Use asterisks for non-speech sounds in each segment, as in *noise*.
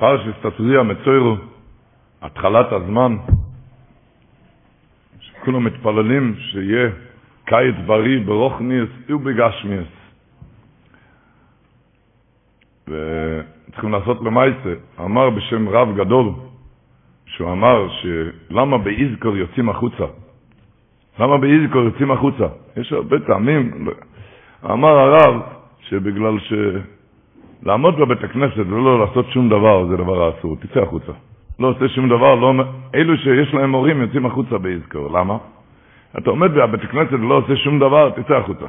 פרשת תצביע מצוירו, התחלת הזמן, שכולם מתפללים שיהיה קיץ בריא ברוכניאס ובגשמיאס. וצריכים לעשות למעשה. אמר בשם רב גדול, שהוא אמר שלמה באיזכור יוצאים החוצה? למה באיזכור יוצאים החוצה? יש הרבה טעמים. אמר הרב שבגלל ש... לעמוד בבית הכנסת ולא לעשות שום דבר זה דבר אסור, תצא החוצה. לא עושה שום דבר, לא... אלו שיש להם הורים יוצאים החוצה באזכור, למה? אתה עומד בבית הכנסת ולא עושה שום דבר, תצא החוצה.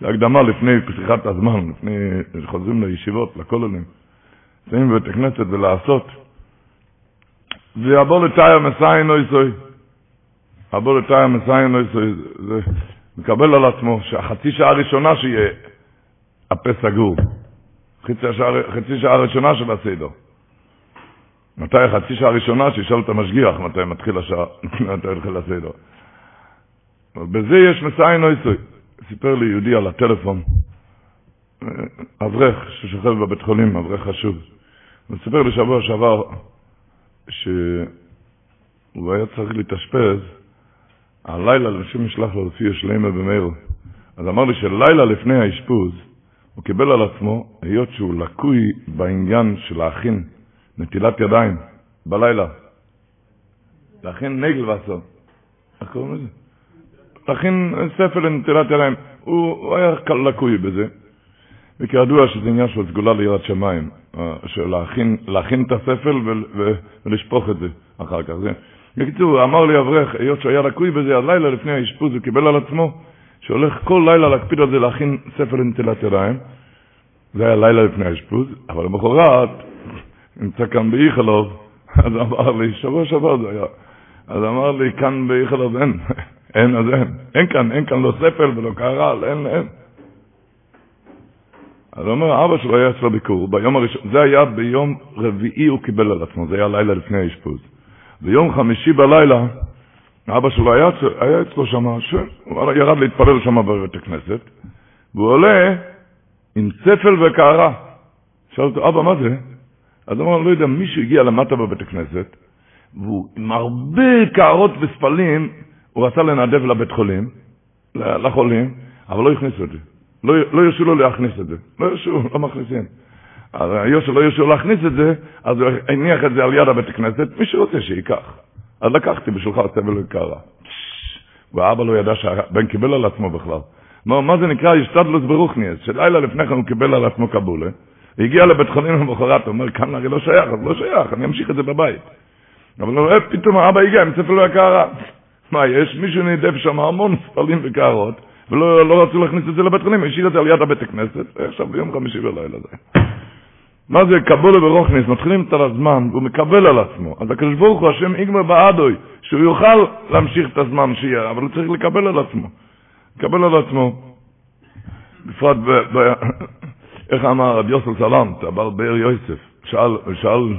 זה הקדמה לפני פתיחת הזמן, לפני שחוזרים לישיבות, לכוללים. יוצאים בבית הכנסת ולעשות. ויבוא לתאי המסעין לא יסוי. יבוא לתאי המסעין לא יסוי. זה מקבל על עצמו שהחצי שעה הראשונה שיהיה הפה סגור. חצי חצי שעה הראשונה של הסדר. מתי החצי שעה הראשונה? שישאל את המשגיח מתי מתחיל השעה, *laughs* מתי מתחיל הסדר. בזה יש מסעין נויסוי. סיפר לי יהודי על הטלפון, אברך ששוכב בבית חולים, אברך חשוב. הוא סיפר לי שבוע שעבר שהוא היה צריך להתאשפז, הלילה לשם משלח לו לפי השלמה במאיר. אז אמר לי שלילה לפני האשפוז, הוא קיבל על עצמו, היות שהוא לקוי בעניין של להכין נטילת ידיים בלילה. להכין נגל ועשור. איך קוראים לזה? להכין ספר לנטילת ידיים. הוא, היה לקוי בזה. וכידוע שזה עניין של סגולה ליראת שמיים, של להכין, להכין את הספל ולשפוך את זה אחר כך. זה. בקיצור, אמר לי אברך, היות שהוא היה לקוי בזה, הלילה לפני האשפוז הוא קיבל על עצמו שהולך כל לילה להקפיד על זה להכין ספר לנטילת ידיים. זה היה לילה לפני האשפוז, אבל למחרת *laughs* נמצא כאן באיכלוב, *laughs* אז אמר לי, שבוע שעבר זה היה, אז אמר לי, כאן באיכלוב אין, *laughs* אין, אז אין, אין כאן, אין כאן לא ספל ולא קהרל, אין, אין. אז הוא אומר, אבא שלו היה אצלו ביקור, ביום הראשון, זה היה ביום רביעי הוא קיבל על עצמו, זה היה לילה לפני האשפוז. ביום חמישי בלילה, אבא שלו היה, היה אצלו שם, ירד להתפלל שם בבית הכנסת, והוא עולה עם צפל וקערה. שאל אותו, אבא, מה זה? אז הוא אמר, לא יודע, מישהו הגיע למטה בבית הכנסת, והוא עם הרבה קערות וספלים, הוא רצה לנדב לבית חולים, לחולים, אבל לא הכניסו את זה. לא, לא ירשו לו להכניס את זה. לא ירשו, לא מכניסים. אז היות שלא ירשו להכניס את זה, אז הוא הניח את זה על יד הבית הכנסת, מי שרוצה שייקח. אז לקחתי בשבילך סבל וקערה. ואבא לא ידע שהבן קיבל על עצמו בכלל. מה, מה זה נקרא השתדלוס ברוכניאס, שלילה לפני כן הוא קיבל על עצמו קבולה, והגיע לבית חולים למחרת, אומר, כאן הרי לא שייך, אז לא שייך, אני אמשיך את זה בבית. אבל הוא רואה, פתאום האבא הגיע עם ספל וקערה. מה, יש מישהו נידף שם המון ספלים וקערות, ולא לא רצו להכניס את זה לבית חולים, השאיר את זה על יד הבית הכנסת, ועכשיו ביום חמישי בלילה זה. מה זה קבולה ברוכניס? מתחילים את הזמן, והוא מקבל על עצמו. אז הקדוש ברוך הוא, השם יגמר בעדוי, שהוא יוכל להמשיך את הזמן שיהיה, אבל הוא צריך לקבל על עצמו. לקבל על עצמו. בפרט, ב, ב, *coughs* איך אמר רב יוסף סלמת, הבעל באר יוסף, שאל, שאל,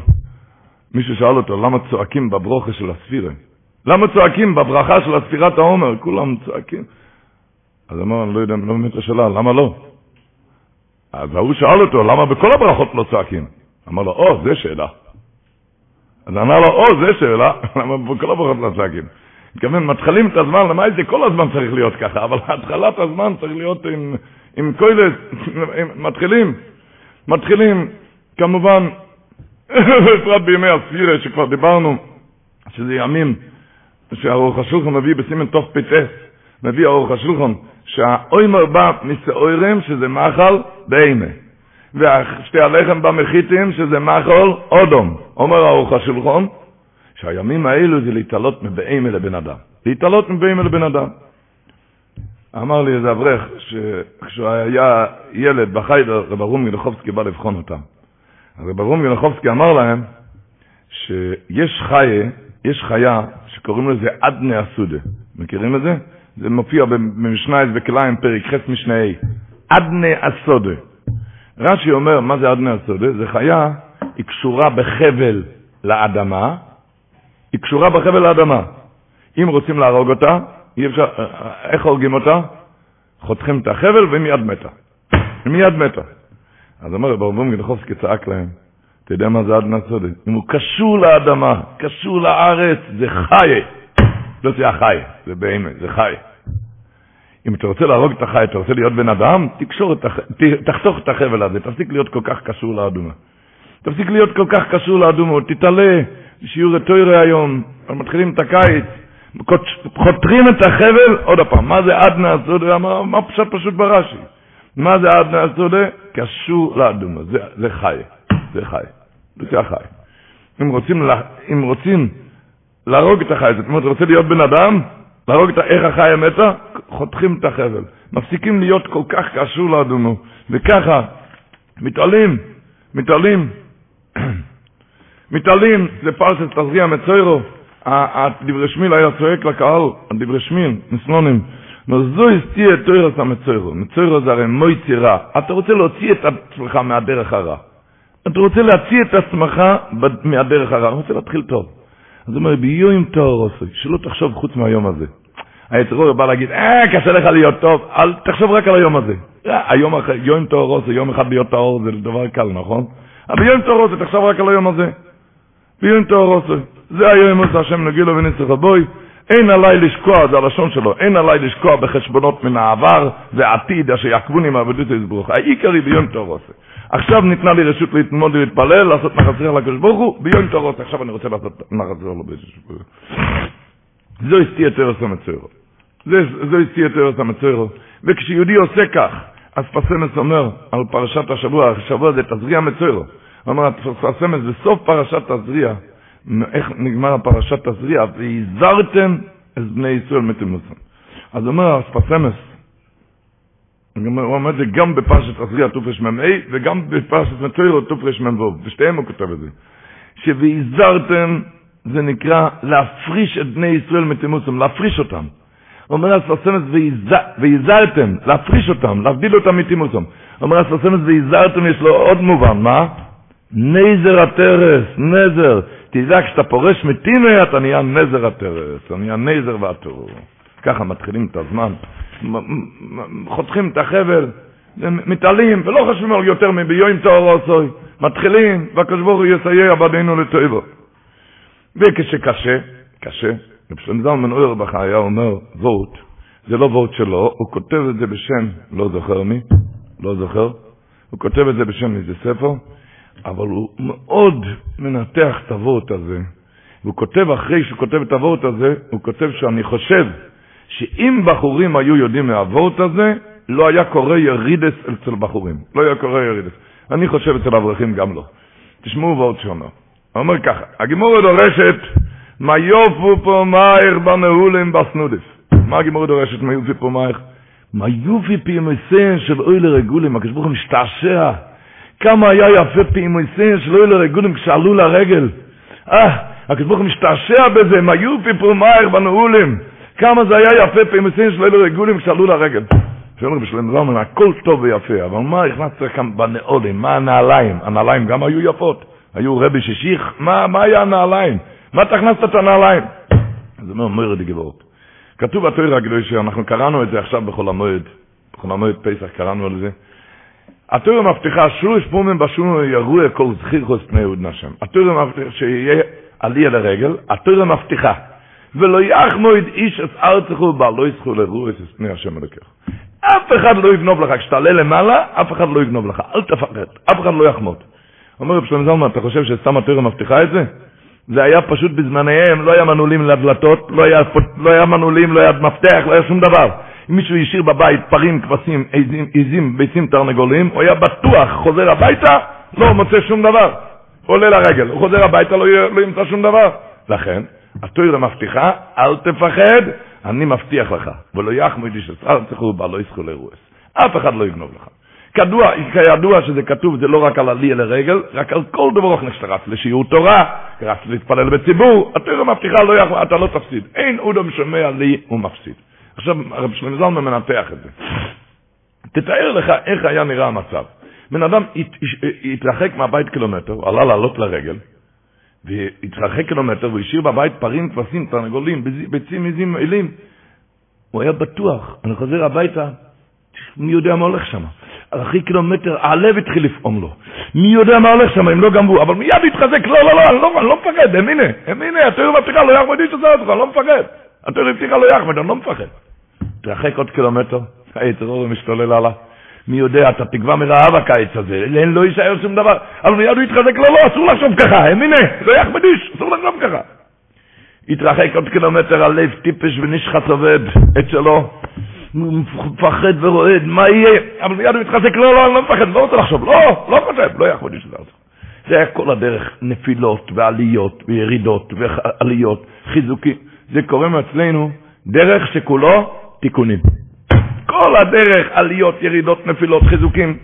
מישהו שאל אותו, למה צועקים בברוכה של הספירה? למה צועקים בברכה של הספירת העומר? כולם צועקים. אז אמר, אני לא יודע, לא באמת השאלה, למה לא? אז ההוא שאל אותו, למה בכל הברכות לא צועקים? אמר לו, או, זה שאלה. אז אמר לו, או, זה שאלה, *laughs* למה בכל הברכות לא צועקים? מתכוון, מתחילים את הזמן, למה זה כל הזמן צריך להיות ככה, אבל *laughs* התחלת הזמן צריך להיות עם, עם קוילס, *laughs* מתחילים, מתחילים, כמובן, בפרט בימי הספירה שכבר דיברנו, שזה ימים שהאורך השולחן מביא בסימן תוף פטס, מביא האורך השולחן, שהאוימר בא מסעורם, שזה מחל באימה. ושתי הלחם במחיתים, שזה מחל אודום. אומר האורך השולחן, שהימים האלו זה להתעלות מבאימה לבן אדם. להתעלות מבאימה לבן אדם. אמר לי איזה אברך, שכשהוא היה ילד בחיידר, רב ארום מלחובסקי בא לבחון אותם. רב אברום גנחובסקי אמר להם שיש חיה, יש חיה שקוראים לזה אדנה אסודה. מכירים את זה? זה מופיע במשנה בכליים פרק חס משנה ה'. אדנה אסודה. רש"י אומר, מה זה אדנה אסודה? זה חיה, היא קשורה בחבל לאדמה, היא קשורה בחבל לאדמה. אם רוצים להרוג אותה, אי אפשר, איך הורגים אותה? חותכים את החבל והיא מיד מתה. מיד מתה. אז אומר רב אברום גנחובסקי צעק להם, אתה יודע מה זה אדנה סודה? אם הוא קשור לאדמה, קשור לארץ, זה חי. לא זה החי, זה באמת, זה חי. אם אתה רוצה להרוג את החי, אתה רוצה להיות בן אדם, תקשור את הח... תחתוך את החבל הזה, תפסיק להיות כל כך קשור לאדומה. תפסיק להיות כל כך קשור לאדומה, תתעלה, שיעור התוירה היום, מתחילים את הקיץ, חותרים את החבל, עוד פעם, מה זה אדנה סודה? מה, מה פשוט פשוט ברש"י? מה זה אדנה סודה? קשור לאדומה, זה, זה חי, זה חי, זה החי. אם רוצים, אם רוצים להרוג את החי, זאת אומרת, רוצה להיות בן אדם, להרוג את איך החיה מתה, חותכים את החבל. מפסיקים להיות כל כך קשור לאדומו, וככה מתעלים, מתעלים, מתעלים, זה פרשת תזריע מצוירו, הדברי שמיל היה צועק לקהל, הדברי שמיל, מסלונים, זו הסתיר את תוירס המצוירו, מצוירו זה הרי מויצי רע, אתה רוצה להוציא את עצמך מהדרך הרע, אתה רוצה להוציא את עצמך מהדרך הרע, אתה רוצה להתחיל טוב. אז הוא אומר, ביום טהור עושי, שלא תחשוב חוץ מהיום הזה. היצרור בא להגיד, אה, קשה לך להיות טוב, אל תחשוב רק על היום הזה. אה, היום אחרי, יום טהור עושי, יום אחד להיות טהור זה דבר קל, נכון? אבל ביום טהור עושי, תחשוב רק על היום הזה. ביום טהור עושי. זה היום עושה השם נגילו וניסח הבוי. אין עליי לשקוע, זה הלשון שלו, אין עליי לשקוע בחשבונות מן העבר והעתיד אשר יעקבוני מעבודות יזברוך. העיקרי ביום טהור עושי. עכשיו ניתנה לי רשות להתמוד ולהתפלל, לעשות מחצר לקדוש ברוך הוא, ביום תורות, עכשיו אני רוצה לעשות מחצר לו באיזשהו זו הסתיר את ארץ המצוירו. זו הסתיר את ארץ המצוירו. וכשיהודי עושה כך, אז פסמס אומר על פרשת השבוע, השבוע זה תזריע מצוירו. הוא אומר, פסמס, בסוף פרשת תזריע, איך נגמר הפרשת תזריע, והזהרתם את בני ישראל מתמוסם. אז אומר פסמס, הוא אומר את זה גם בפרשת עזריה תרמ"ה וגם בפרשת מצוירו תרמ"ו, בשתיהם הוא כותב את זה. ש"ויזרתם" זה נקרא להפריש את בני ישראל מתימוסם, להפריש אותם. אומר הספרסמס ויזרתם, להפריש אותם, להבדיל אותם מתימוסם. אומר הספרסמס ויזרתם יש לו עוד מובן, מה? נזר הטרס, נזר. תדע, כשאתה פורש מתינוי אתה נהיה נזר הטרס, אתה נהיה נזר והטרור. ככה מתחילים את הזמן. חותכים את החבל, מתעלים, ולא חושבים על יותר מביום תואר עושוי. מתחילים, והקדוש ברוך הוא יסייע בעדינו לטויבו. וכשקשה, קשה, רב שלם זלמן אוירבך היה אומר וורט, זה לא וורט שלו, הוא כותב את זה בשם, לא זוכר מי, לא זוכר, הוא כותב את זה בשם איזה ספר, אבל הוא מאוד מנתח את הוורט הזה, והוא כותב אחרי שהוא כותב את הוורט הזה, הוא כותב שאני חושב שאם בחורים היו יודעים מהוורט הזה, לא היה קורה ירידס אצל בחורים. לא היה קורה ירידס. אני חושב אצל אברכים גם לא. תשמעו וורט שאומר. הוא אומר ככה, הגימורה דורשת, מה יופו פה מהר בנהולים בסנודס. מה הגימורה דורשת, מה יופי פה מהר? מה יופי פעימוסיין של אוי לרגולים, הוא משתעשע. כמה היה יפה פעימוסיין של אוי לרגולים כשעלו לרגל. אה, הוא משתעשע בזה, מה יופי פה מהר בנהולים. כמה זה היה יפה פעמסין של אלו רגולים כשעלו לרגל. שאומר בשלם זלמן, הכל טוב ויפה, אבל מה הכנסת כאן בנעולים? מה הנעליים? הנעליים גם היו יפות. היו רבי ששיך, מה, מה היה הנעליים? מה אתה הכנסת את הנעליים? אז אומר מוירד גבורת. כתוב בתוירה הקדושה, אנחנו קראנו את זה עכשיו בכל המועד, בכל המועד פסח קראנו על זה. התוירה מבטיחה, שלוש פעמים בשונו יראו כל זכיחוס פני יהוד נשם. התוירה מבטיחה שיהיה עלייה לרגל, התוירה מבטיחה. ולא יחמוד איש את ארצךו בעל לא יזכו לרוע את פני השם אלוקיך. אף אחד לא יגנוב לך, כשתעלה למעלה, אף אחד לא יגנוב לך, אל תפחד, אף אחד לא יחמוד. אומר רב שלמה זלמן, אתה חושב שסתם התורה מבטיחה את זה? זה היה פשוט בזמניהם, לא היה מנעולים לדלתות, לא היה, לא היה מנעולים, לא היה מפתח, לא היה שום דבר. אם מישהו השאיר בבית פרים, כבשים, עזים, עזים, ביצים, תרנגולים, הוא היה בטוח, חוזר הביתה, לא מוצא שום דבר. עולה לרגל, הוא חוזר הביתה, לא, לא ימצא שום דבר. לכן, התוירה מבטיחה, אל תפחד, אני מבטיח לך. ולא יחמוד איש אצל צחו בה לא יזכו לרועס. אף אחד לא יגנוב לך. כדוע, כידוע שזה כתוב, זה לא רק על עלי אלא רגל, רק על כל דבר אחר שאתה רץ לשיעור תורה, רץ להתפלל בציבור, התורה מבטיחה, לא יכול, אתה לא תפסיד. אין אודם שומע לי, הוא מפסיד. עכשיו, הרב שלמה זלמן מנתח את זה. תתאר לך איך היה נראה המצב. בן אדם התרחק מהבית קילומטר, עלה לעלות לרגל, והתרחק קילומטר, והוא השאיר בבית פרים, כבשים, תרנגולים, ביצים, עזים, אלים. הוא היה בטוח, אני חוזר הביתה, מי יודע מה הולך שם? אחרי קילומטר, הלב התחיל לפעום לו. מי יודע מה הולך שם, אם לא גמרו, אבל מיד התחזק, לא, לא, לא, אני לא, אני לא מפחד, הנה, הנה, התיאור מבטיחה, לא יחמד איש עושה אותך, אני לא מפחד. התיאור מבטיחה, לא יחמד, אני לא מפחד. תרחק עוד קילומטר, היצר אור משתולל הלאה. מי יודע, אתה תקבע מרעב הקיץ הזה, לא יישאר שום דבר. אבל מיד הוא יתחזק, לא, לא, אסור לחשוב ככה, הנה, לא יחמד איש, אסור לחשוב ככה. התרחק עוד קילומטר, הלב טיפש ונשחט עובד, אצלו. מפחד ורועד, מה יהיה? אבל מיד הוא מתחזק, לא, לא, אני לא מפחד, לא רוצה לחשוב, לא, לא חושב, לא יכול להיות שזה זה היה כל הדרך, נפילות ועליות וירידות ועליות, חיזוקים. זה קורה אצלנו דרך שכולו תיקונים. כל הדרך, עליות, ירידות, נפילות, חיזוקים.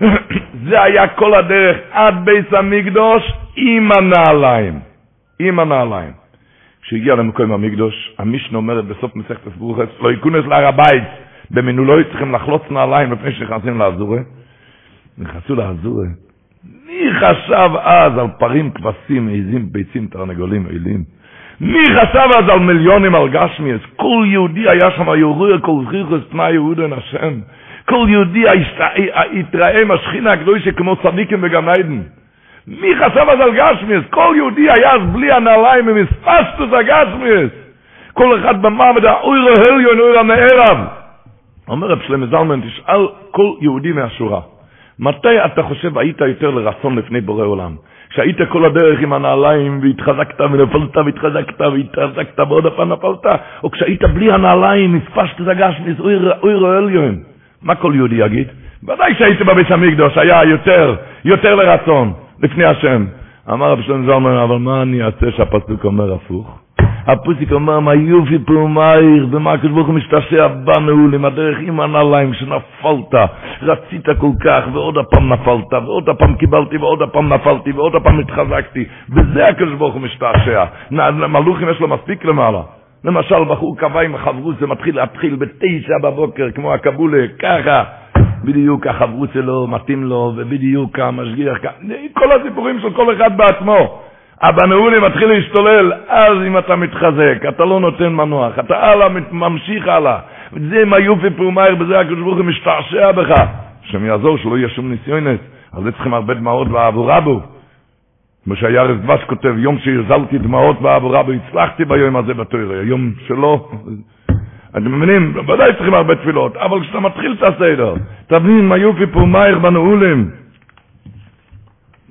*clears throat* זה היה כל הדרך עד בית המקדוש עם הנעליים. עם הנעליים. כשהגיע למקום המקדוש, המשנה אומרת בסוף מסכת ברוכס, לא ייכונס להר הבית, במנולוי צריכים לחלוץ נעליים לפני שנכנסים לאזורי. נכנסו לאזורי. מי חשב אז על פרים, כבשים, עזים, ביצים, תרנגולים, אלים? מי חשב אז על מיליונים על גשמיאס? כל יהודי היה שם יורר כל זכיחוס פנאי יהודן השם. כל יהודי התראה עם השכינה הקדושה כמו צדיקים בגן עדן. מי חשב אז על גשמיאס? כל יהודי היה אז בלי הנעליים ומספסטוס הגשמיאס. כל אחד במעמד האוירו הליון אוירו מערב. אומר רב שלמה זלמן, תשאל כל יהודי מהשורה, מתי אתה חושב היית יותר לרצון לפני בורא עולם? כשהיית כל הדרך עם הנעליים והתחזקת ונפלת והתחזקת והתחזקת ועוד הפעם נפלת, או כשהיית בלי הנעליים, הספשת את הגשמיס, אוירו עליון. מה כל יהודי יגיד? ודאי שהיית בבית המקדוש, היה יותר, יותר לרצון. לפני השם. אמר רב שלום זלמן, אבל מה אני אעשה שהפסוק אומר הפוך? הפוסק אומר, מה יופי פעומייך, ומה הקדוש ברוך הוא משתעשע בנו עם הדרך עם הנעליים שנפלת, רצית כל כך, ועוד הפעם נפלת, ועוד הפעם קיבלתי, ועוד הפעם נפלתי, ועוד הפעם התחזקתי. בזה הקדוש ברוך הוא משתעשע. מלוכים יש לו מספיק למעלה. למשל, בחור קבע עם החברות, זה מתחיל להתחיל בתשע בבוקר, כמו הקבולה, ככה. בדיוק החברות שלו מתאים לו, ובדיוק המשגיח, כל הסיפורים של כל אחד בעצמו. הבנאולי מתחיל להשתולל, אז אם אתה מתחזק, אתה לא נותן מנוח, אתה הלאה, ממשיך הלאה. זה עם היופי פרומייר, בזה הקדוש ברוך הוא משתעשע בך. השם יעזור שלא יהיה שום ניסיונת, על זה צריכים הרבה דמעות בעבור רבו. כמו שהירס דבש כותב, יום שהזלתי דמעות בעבור רבו, הצלחתי ביום הזה בתוירה, היום שלא, אתם מבינים? ודאי צריכים הרבה תפילות, אבל כשאתה מתחיל את הסדר, תבין מה יופי מהר בנעולים.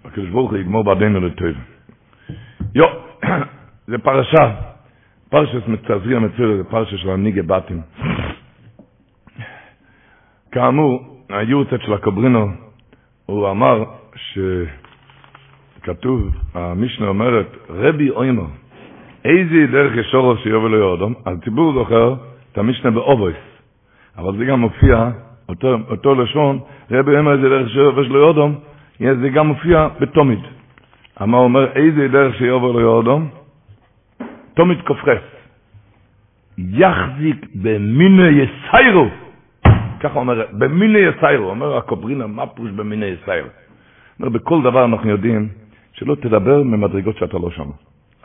הקדוש ברוך הוא יגמור בעדינו לטוב. יו, *clears throat* זה פרשה, פרשת מצזרי המצויר, זה פרשה של הניגה בתים. כאמור, היורצת של הקוברינו, הוא אמר שכתוב, המשנה אומרת, רבי אוימר, איזה דרך ישורו שיובל לו יודום, הציבור זוכר את המשנה באובויס, אבל זה גם מופיע, אותו, אותו לשון, רבי אומר איזה דרך שיובר לו יודום, זה גם מופיע בתומית. מה אומר, איזה דרך שיובר לו יודום? תומית כופרס. יחזיק במיני יסיירו. ככה אומר, במיני יסיירו. אומר הקוברינה, מה פוש במיני יסיירו? אומר, בכל דבר אנחנו יודעים שלא תדבר ממדרגות שאתה לא שם.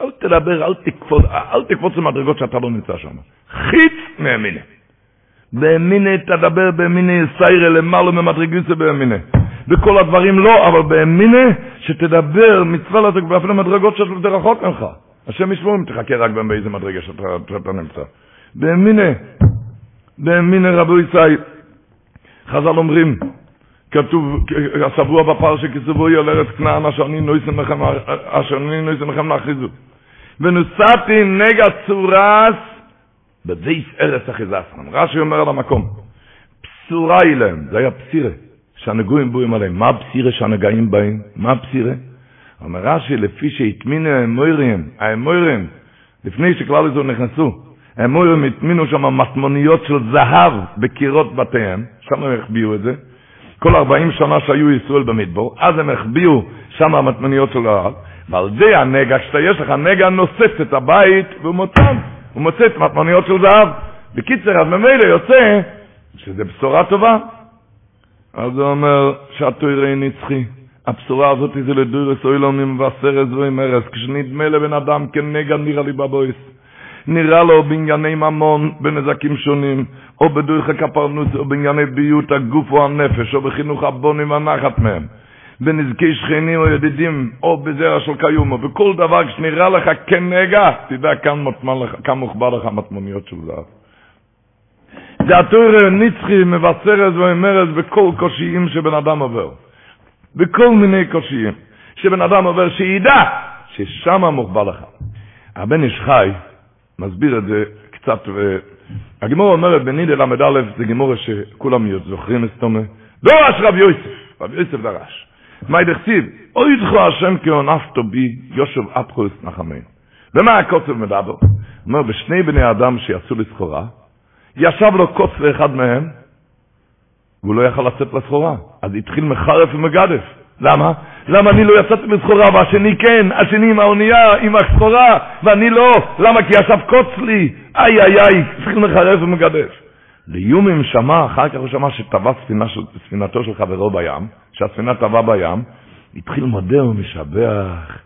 אל תדבר, אל תקפוץ, אל תקפוץ למדרגות שאתה לא נמצא שם. חיץ מאמינה. באמינה תדבר באמינה סיירה למעלה ממדרגות באמינה. בכל הדברים לא, אבל באמינה שתדבר מצווה לזה ואפילו מדרגות שאתה רחוק ממך. השם ישמור אם תחכה רק באיזה מדרגה שאתה, שאתה נמצא. באמינה, באמינה רבו ישראל. חז"ל אומרים, כתוב, השבוע בפרשה כסבוי על ארץ כנען אשר אני נויסם לכם, לכם להכריזו. ונוסעתי נגע צורס בבייס ארץ אחיזסרם. רש"י אומר על המקום, פסורה היא להם, זה היה פסירה, שהנגועים בואים עליהם. מה הפסירה שהנגעים בהם? מה הפסירה? אומר רש"י, לפי שהטמינו האמוירים, האמוירים, לפני שכלל איזו נכנסו, האמוירים הטמינו שם מטמוניות של זהב בקירות בתיהם, שם הם החביאו את זה, כל 40 שנה שהיו ישראל במדבור, אז הם החביאו שם המטמניות של הרב, ועל זה הנגע, כשאתה יש לך נגע נוסס את הבית, והוא מוצא, הוא מוצא את מטמניות של זהב. בקיצר, אז ממילא יוצא שזה בשורה טובה. אז הוא אומר שהתוירי נצחי. הבשורה הזאת זה לדורס אוילום מבשרס ועם ארז, כשנדמה לבן אדם כנגע נראה לי בבויס. נראה לו בענייני ממון, בנזקים שונים, או בדורך הכפרנוס, או בענייני ביות הגוף או הנפש, או בחינוך הבונים והנחת מהם. בנזקי שכנים או ידידים, או בזרע של קיומו, בכל דבר כשנראה לך כנגע, תדע כאן מוחבר לך מטמוניות של זהב. זה התוירה נצחי מבשרת ואומרת בכל קושיים שבן אדם עובר. בכל מיני קושיים שבן אדם עובר, שידע ששם מוחבא לך. הבן איש חי מסביר את זה קצת, הגמור אומרת בנידה ל"א, זה גמור שכולם זוכרים אסתומה, דורש רב יוסף, רב יוסף דרש. מה ידכתיב? אוי ידחו השם כעונפתו בי יושב אפחוס נחמינו. ומה הקוצב מדבר? אומר, בשני בני אדם שיצאו לסחורה, ישב לו קוץ לאחד מהם, והוא לא יכל לצאת לסחורה. אז התחיל מחרף ומגדף. למה? למה אני לא יצאתי לסחורה והשני כן, השני עם האונייה, עם הסחורה, ואני לא? למה? כי ישב קוץ לי. איי איי איי, התחיל מחרף ומגדף. ליומים שמע, אחר כך הוא שמע שטבע ספינה של, ספינתו של חברו בים, שהספינה טבעה בים, התחיל מודה ומשבח.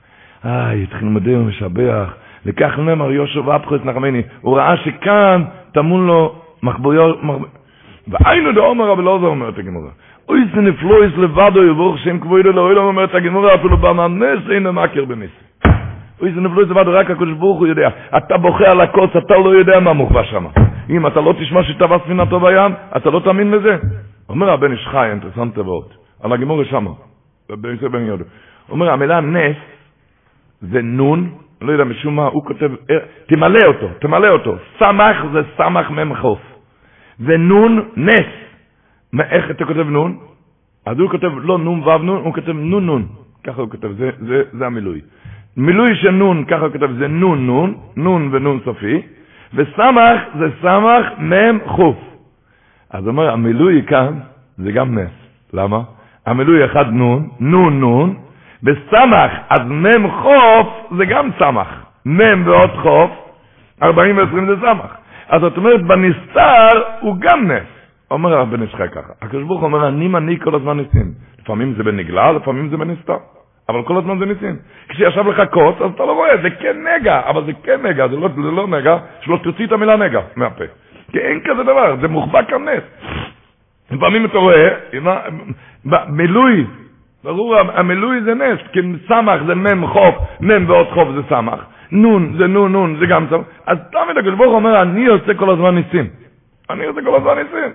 איי, התחיל מודה ומשבח. לכך נאמר ואפחו את נחמני. הוא ראה שכאן טמון לו מחבויות, והיינו דאומר לא זה אומרת הגמורה. אוי זה נפלויס לבדו יבוך שם כבודו לאוילם אומרת הגמורה אפילו במנס אין המכר בניסי. אוי זה נפלויס לבדו רק הקדוש ברוך הוא יודע. אתה בוכה על הקוץ, אתה לא יודע מה מוחבא שם. אם אתה לא תשמע שטבע ספינתו בים, אתה לא תאמין לזה. אומר הבן איש חי, אינטרסנט תבות, על הגמורה שמה. אומר המילה נס זה נון לא יודע משום מה, הוא כותב, תמלא אותו, תמלא אותו. סמך זה סמך מם חוף. ונון נס. איך אתה כותב נון? אז הוא כותב לא נון וו נון, הוא כותב נון נון. ככה הוא כותב, זה, זה, זה המילוי. מילוי של נון, ככה הוא כותב, זה נון נון, נון ונון סופי, וסמך זה סמך מם חוף. אז אומר, המילוי כאן זה גם נס. למה? המילוי אחד נון, נון נון, בסמך, אז מם חוף זה גם סמך. מם ועוד חוף, 40 ו-20 זה סמך. אז זאת אומרת, בנסתר הוא גם נס. אומר הרב בן ישחק ככה, הקדוש ברוך אומר, אני מנהיג כל הזמן ניסים. לפעמים זה בנגלה, לפעמים זה בנסתר. אבל כל הזמן זה ניסים. כשישב לך כוס, אז אתה לא רואה, זה כן נגע, אבל זה כן נגע, זה לא, זה לא נגע, שלא תוציא את המילה נגע מהפה. כי אין כזה דבר, זה מוחבא כאן נס. לפעמים אתה רואה, מילוי ברור, המילוי זה נס, כי סמך זה מם חוף, מם ועוד חוף זה סמך, נון זה נון נון זה גם סמך, אז תמיד הקדוש ברוך אומר, אני עושה כל הזמן ניסים. אני עושה כל הזמן ניסים.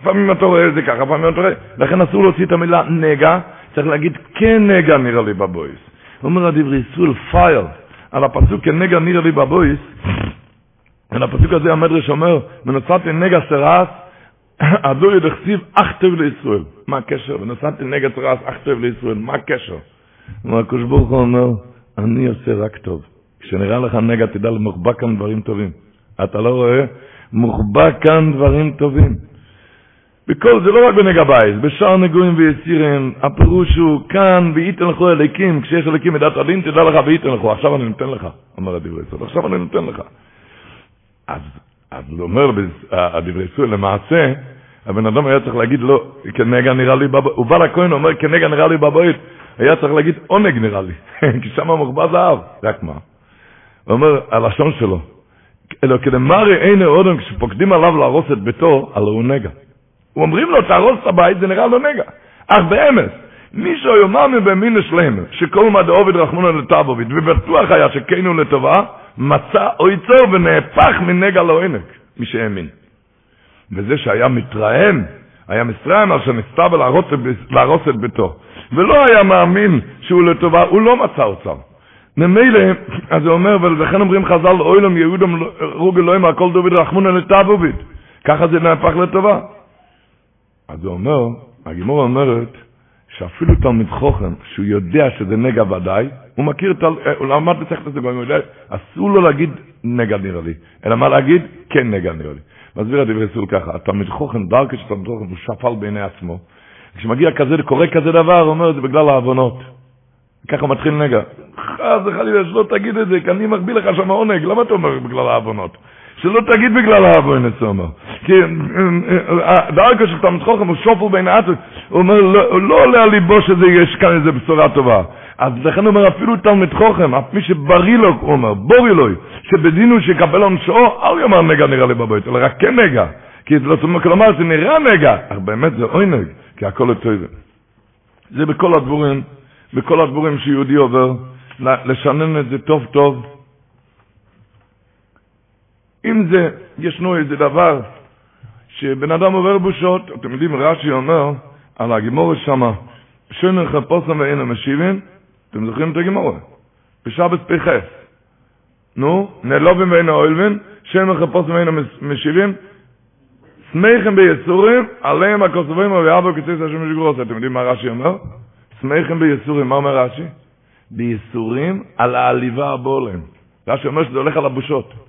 לפעמים אתה רואה את זה ככה, לפעמים אתה רואה, לכן אסור להוציא את המילה נגע, צריך להגיד כן נגע נראה לי בבויס. אומר הדברי סול פייר, על הפסוק כן נגע נראה לי בבויס, על הפסוק הזה המדרש אומר, מנוצרתי נגע סרס, הדור ידכסיב אך טוב לישראל. מה הקשר? ונסעתי נגד רעש טוב לישראל. מה הקשר? אומר הקדוש ברוך הוא אומר, אני עושה רק טוב. כשנראה לך נגע, תדע מוחבא כאן דברים טובים. אתה לא רואה? מוחבא כאן דברים טובים. בכל זה לא רק בנגע בית, בשאר נגועים ויצירים, הפירוש הוא כאן, וייתן לכו אליקים, כשיש אליקים מדעת הדין, תדע לך וייתן לכו, עכשיו אני נותן לך, אומר הדברי סוד, עכשיו אני נותן לך. אז אז הוא אומר, הדברי סול, למעשה, הבן אדם היה צריך להגיד לא, כנגע נראה לי בבית, הוא בא לכהן, אומר, כנגע נראה לי בבית, היה צריך להגיד עונג נראה לי, *laughs* כי שם מוחבא זהב. רק מה? הוא אומר, הלשון שלו, אלא כדמרי אין אודם, כשפוקדים עליו להרוס את ביתו, הלא הוא נגע. אומרים לו, תהרוס את הבית, זה נראה לו נגע. אך באמס, מי שיאמר מבמין לשלם, שכל מה דעובד רחמונו לטאבוביד, ובטוח היה שכנו לטובה, מצא אויצו ונהפך מנגע לעונג, מי שהאמין. וזה שהיה מתרעם, היה מסרעם על שנסתר להרוס את ביתו, ולא היה מאמין שהוא לטובה, הוא לא מצא אוצר. ממילא, אז הוא אומר, ולכן אומרים חז"ל, אוילם יהודם רוג אלוהים, הכל דוד רחמונה לטאבוביד. ככה זה נהפך לטובה. אז הוא אומר, הגימור אומרת, שאפילו תלמיד חוכם, שהוא יודע שזה נגע ודאי, הוא מכיר, את, הוא למד בסכת הזה, הוא יודע, אסור לו להגיד נגע נראה לי, אלא מה להגיד? כן נגע נראה לי. מסביר הדברי סול ככה, התלמיד חוכם, דרכי של תלמיד חוכם, הוא שפל בעיני עצמו, כשמגיע כזה, קורה כזה דבר, הוא אומר, זה בגלל העוונות. ככה מתחיל נגע. חס וחלילה, שלא תגיד את זה, כי אני מחביא לך שם עונג, למה אתה אומר בגלל העוונות? שלא תגיד בגלל הוא אומר. כי דרכו של תלמיד חוכם הוא שופל בין העצות, הוא אומר, לא עולה על ליבו שיש כאן איזה בשורה טובה. אז לכן הוא אומר, אפילו תלמיד חוכם, מי שבריא לו, הוא אומר, בורי לו, שבדינו שיקבל עונשו, אל יאמר נגע נראה לי בבית, אלא רק כן נגע. כי לא כלומר, זה נראה נגע, אך באמת זה עונג, כי הכל יותר. זה בכל הדבורים, בכל הדבורים שיהודי עובר, לשנן את זה טוב טוב. אם זה, ישנו איזה דבר שבן אדם עובר בושות, אתם יודעים, רש"י אומר על הגימורת שמה, שומר חפושם ואין המשיבים, אתם זוכרים את הגימורת? בשבת פ"ח. נו, נלובים ואין האוילבין, שומר חפושם ואין המשיבים, שמחם ביסורים, עליהם הכוסבים ואבו כציס השם משגרוס. אתם יודעים מה רש"י אומר? שמחם ביסורים, מה אומר רש"י? בייסורים על העליבה הבולם. רש"י אומר שזה הולך על הבושות.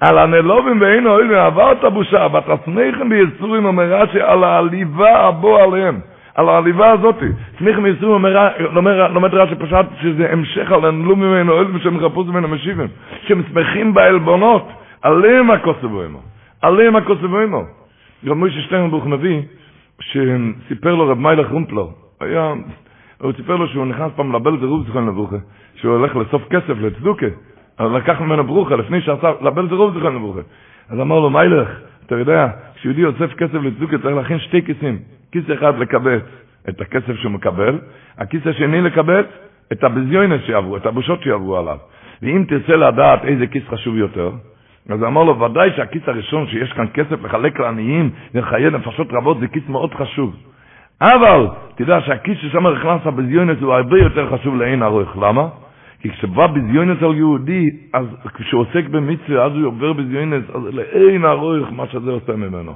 על הנלובים ואין אוהל ועבר את הבושה, ותסמיכם בייסורים אומר רש"י על העליבה הבוא עליהם. על העליבה הזאת. סמיכם בייסורים לומד רש"י פשט שזה המשך על הנלובים ואין אוהל ושהם חפוץ ממנו משיבים. שהם שמחים בעלבונות, עליהם הכוסבו עמו. עליהם הכוסבו עמו. גם מוישה שטרנבוך נביא, שסיפר לו רב מיילך רומפלר, היה, הוא סיפר לו שהוא נכנס פעם לבלד רוב זכרון לברוכה, שהוא הולך לאסוף כסף לצדוקה, אבל לקח ממנו ברוכה לפני שעשה לבלד רוב זכרון לברוכה. אז אמר לו מיילך, אתה יודע, כשיהודי אוסף כסף לצדוקה צריך להכין שתי כיסים, כיס אחד לקבץ את הכסף שהוא מקבל, הכיס השני לקבץ את הביזיונס שיעברו, את הבושות שיעברו עליו. ואם תרצה לדעת איזה כיס חשוב יותר, אז אמר לו, ודאי שהכיס הראשון שיש כאן כסף לחלק לעניים ולחיי נפשות רבות זה כיס מאוד חשוב. אבל תדע שהכיס ששם נכנס הבזיונס הוא הרבה יותר חשוב לאין ערוך. למה? כי כשבא בזיונס על יהודי, אז כשהוא עוסק במצווה, אז הוא עובר בזיונס, אז לאין ערוך מה שזה עושה ממנו.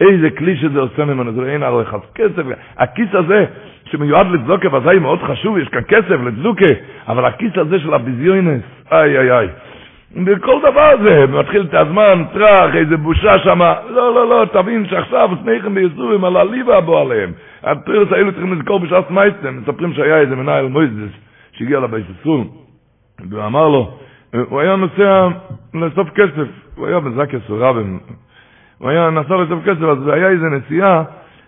איזה כלי שזה עושה ממנו, זה לאין ערוך. אז כסף, הכיס הזה שמיועד לצדוקה, וזי מאוד חשוב, יש כאן כסף לצדוקה, אבל הכיס הזה של הבזיונס, איי איי איי. בכל דבר זה, מתחיל את הזמן, טראח, איזה בושה שם, לא, לא, לא, תבין שעכשיו סמיכם ביסורים על הליבה בו עליהם. הפרס האלו צריכים לזכור בשעת מייסטם, מספרים שהיה איזה מנהל מויזס שהגיע ישראל, ואמר לו, הוא היה נוסע לאסוף כסף, הוא היה בזקס רבן, הוא היה נסע לאסוף כסף, אז היה איזה נסיעה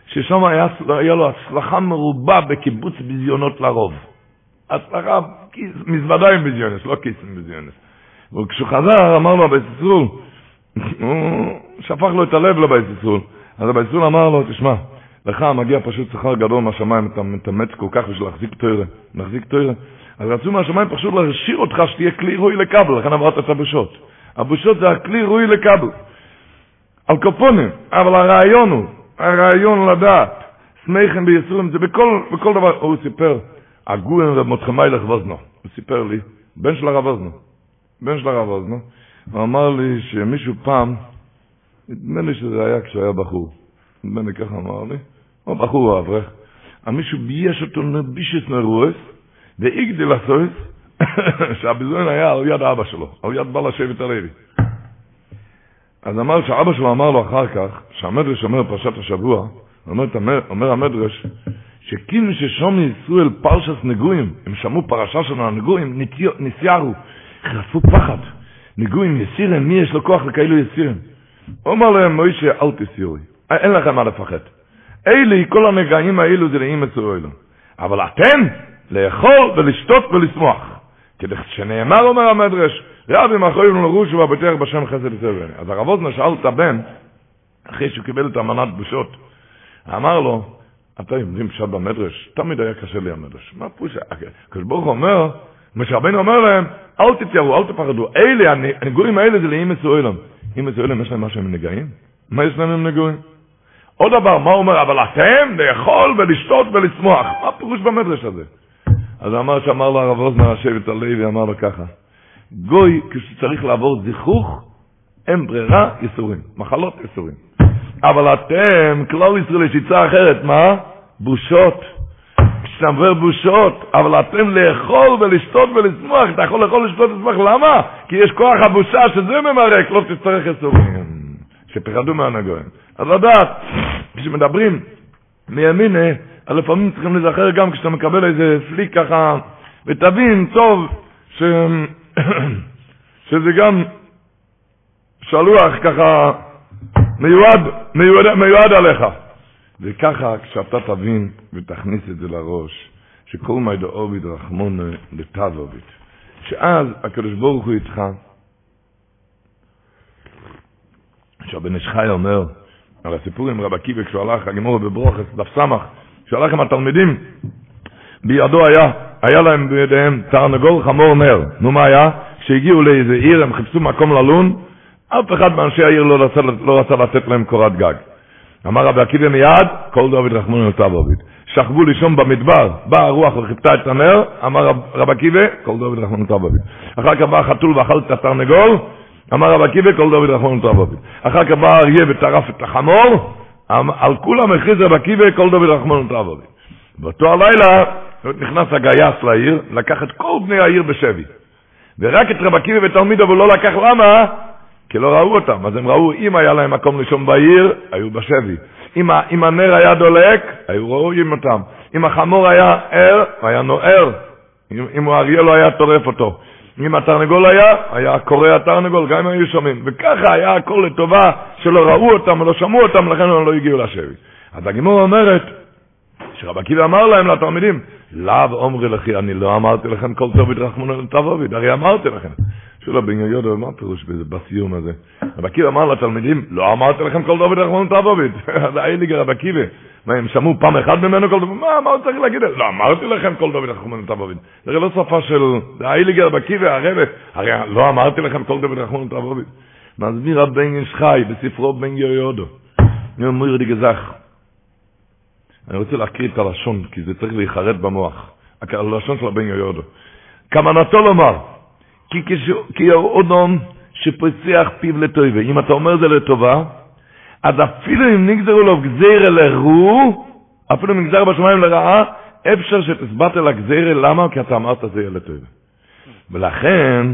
ששם היה, היה לו הצלחה מרובה בקיבוץ ביזיונות לרוב. הצלחה, מזוודה עם ביזיונס, לא כיס עם ביזיונס. וכשהוא חזר, אמר לו הבית ישראל, הוא שפך לו את הלב לבית ישראל. אז הבית ישראל אמר לו, תשמע, לך מגיע פשוט שכר גדול מהשמיים, אתה מתאמץ כל כך בשביל להחזיק תוירה, להחזיק תוירה. אז רצו מהשמיים פשוט להשאיר אותך שתהיה כלי ראוי לכבל, לכן עברת את הבושות. הבושות זה הכלי ראוי לכבל. על קופונים, אבל הרעיון הוא, הרעיון לדעת, סמייכם בייסורים, זה בכל, בכל דבר, הוא סיפר, הגויים ומותחמי לך וזנו, הוא סיפר לי, בן של הרב וזנו, בן של הרב אוזנו, הוא אמר לי שמישהו פעם, נדמה לי שזה היה כשהוא היה בחור, נדמה לי ככה אמר לי, או בחור או אברך, מישהו בייש אותו נבישס נרועס, והגדיל הסויס, שהביזיון היה על יד אבא שלו, על יד בעל השבט הלוי. אז אמר שאבא שלו אמר לו אחר כך, שהמדרש אומר פרשת השבוע, אומר, אומר המדרש, שכאילו ששום ישראל פרשס נגויים, הם שמעו פרשה של הנגויים, נסיירו, חרפו פחד. ניגויים יסירים, מי יש לו כוח לכאלו יסירים? אומר להם מוישה, אל תסירו, אין לכם מה לפחד. אלה, כל הנגעים האלו זה לאימא צורלו. אבל אתם, לאכול ולשתות ולשמוח. כדי שנאמר, אומר המדרש, רבי מחויב לרוש ובטח בשם חסד וסבני. אז הרב אוזנה שאל את הבן, אחרי שהוא קיבל את המנת בושות, אמר לו, אתה יודעים פשט במדרש, תמיד היה קשה לי המדרש. מה פושה? הקדוש ברוך אומר, משה רבנו אומר להם, אל תתיירו, אל תפחדו. אלה, הנגועים האלה זה לאימא סואלם. אימא סואלם, יש להם משהו עם נגעים? מה יש להם עם נגועים? עוד דבר, מה הוא אומר? אבל אתם לאכול ולשתות ולשמוח. מה הפירוש במדרש הזה? אז אמר שאמר לו הרב אוזנר השבט הלוי, אמר לו ככה, גוי, כשצריך לעבור זיכוך, אין ברירה, ייסורים. מחלות ייסורים. אבל אתם, כלל ישראל יש עצה אחרת, מה? בושות. שבר בושות, אבל אתם לאכול ולשתות ולשמוח, אתה יכול לאכול ולשתות ולשמוח, למה? כי יש כוח הבושה שזה ממרק, לא תצטרך יסורים, שפחדו מהנגויים. אז לדעת, כשמדברים מימינה, אז לפעמים צריכים להיזכר גם כשאתה מקבל איזה פליק ככה, ותבין טוב ש... *coughs* שזה גם שלוח ככה מיועד, מיועד, מיועד עליך. וככה כשאתה תבין ותכניס את זה לראש, שכל מי דאוביד רחמון לטבוביד, שאז הקדוש ברוך הוא איתך, שהבן איש חי אומר, על הסיפור עם רב עקיבא כשהוא הלך, הגמור בברוכס, דף סמך, כשהוא הלך עם התלמידים, בידו היה, היה להם בידיהם תרנגול חמור נר. נו מה היה? כשהגיעו לאיזה עיר הם חיפשו מקום ללון, אף אחד מאנשי העיר לא רצה, לא רצה לתת להם קורת גג. אמר רבי עקיבא מיד, כל דוד רחמון ותב עביד. שכבו לישון במדבר, באה הרוח וחיפתה את הנר, אמר רב, רב עקיבא, כל דוד רחמון ותב עביד. אחר כך בא החתול ואכל את התרנגול, אמר רב עקיבא, כל דוד רחמון ותב עביד. אחר כך בא האריה וטרף את החמור, על כולם הכריז רב עקיבא, כל דוד רחמון ותב עביד. באותו הלילה נכנס הגייס לעיר, לקח את כל בני העיר בשבי. ורק את רב עקיבא ותלמידו הוא לא לקח, למה? כי לא ראו אותם. אז הם ראו, אם היה להם מקום לישון בעיר, היו בשבי. אם, אם הנר היה דולק, היו רואים אותם. אם החמור היה ער, היה נוער. אם, אם האריה לא היה טורף אותו. אם התרנגול היה, היה קורא התרנגול, גם אם היו שומעים. וככה היה הכל לטובה, שלא ראו אותם ולא שמעו אותם, לכן הם לא הגיעו לשבי. אז הגימור אומרת, שרב עקיבא אמר להם לתלמידים, לאו אומרי לכי, אני לא אמרתי לכם כל טוב יתרחמונו לתבוביד, הרי אמרתי לכם. שולה בן יהודה, מה פירוש בזה, בסיום הזה? רב עקיבא אמר לתלמידים, לא אמרתי לכם כל טוב יתרחמונו לתבוביד. זה *laughs* אייליגר רב עקיבא. מה, הם שמעו פעם אחת ממנו כל טוב? מה, מה הוא צריך להגיד? לא אמרתי לכם כל טוב יתרחמונו לתבוביד. זה הרי לא שפה של, רב עקיבא, הרבה. הרי לא אמרתי לכם כל טוב יתרחמונו לתבוביד. מסביר הבן איש חי בספרו בן יהודה. אני אומר די גזח. אני רוצה להקריא את הלשון, כי זה צריך להיחרט במוח. הלשון של הבן יהודו. כוונתו לומר, כי, אדום שפוצח פיו לטובה. אם אתה אומר זה לטובה, אז אפילו אם נגזרו לו גזירה לרו, אפילו אם נגזר בשמיים לרעה, אפשר שתסבט אל הגזירה, למה? כי אתה אמרת זה יהיה לטובה. ולכן,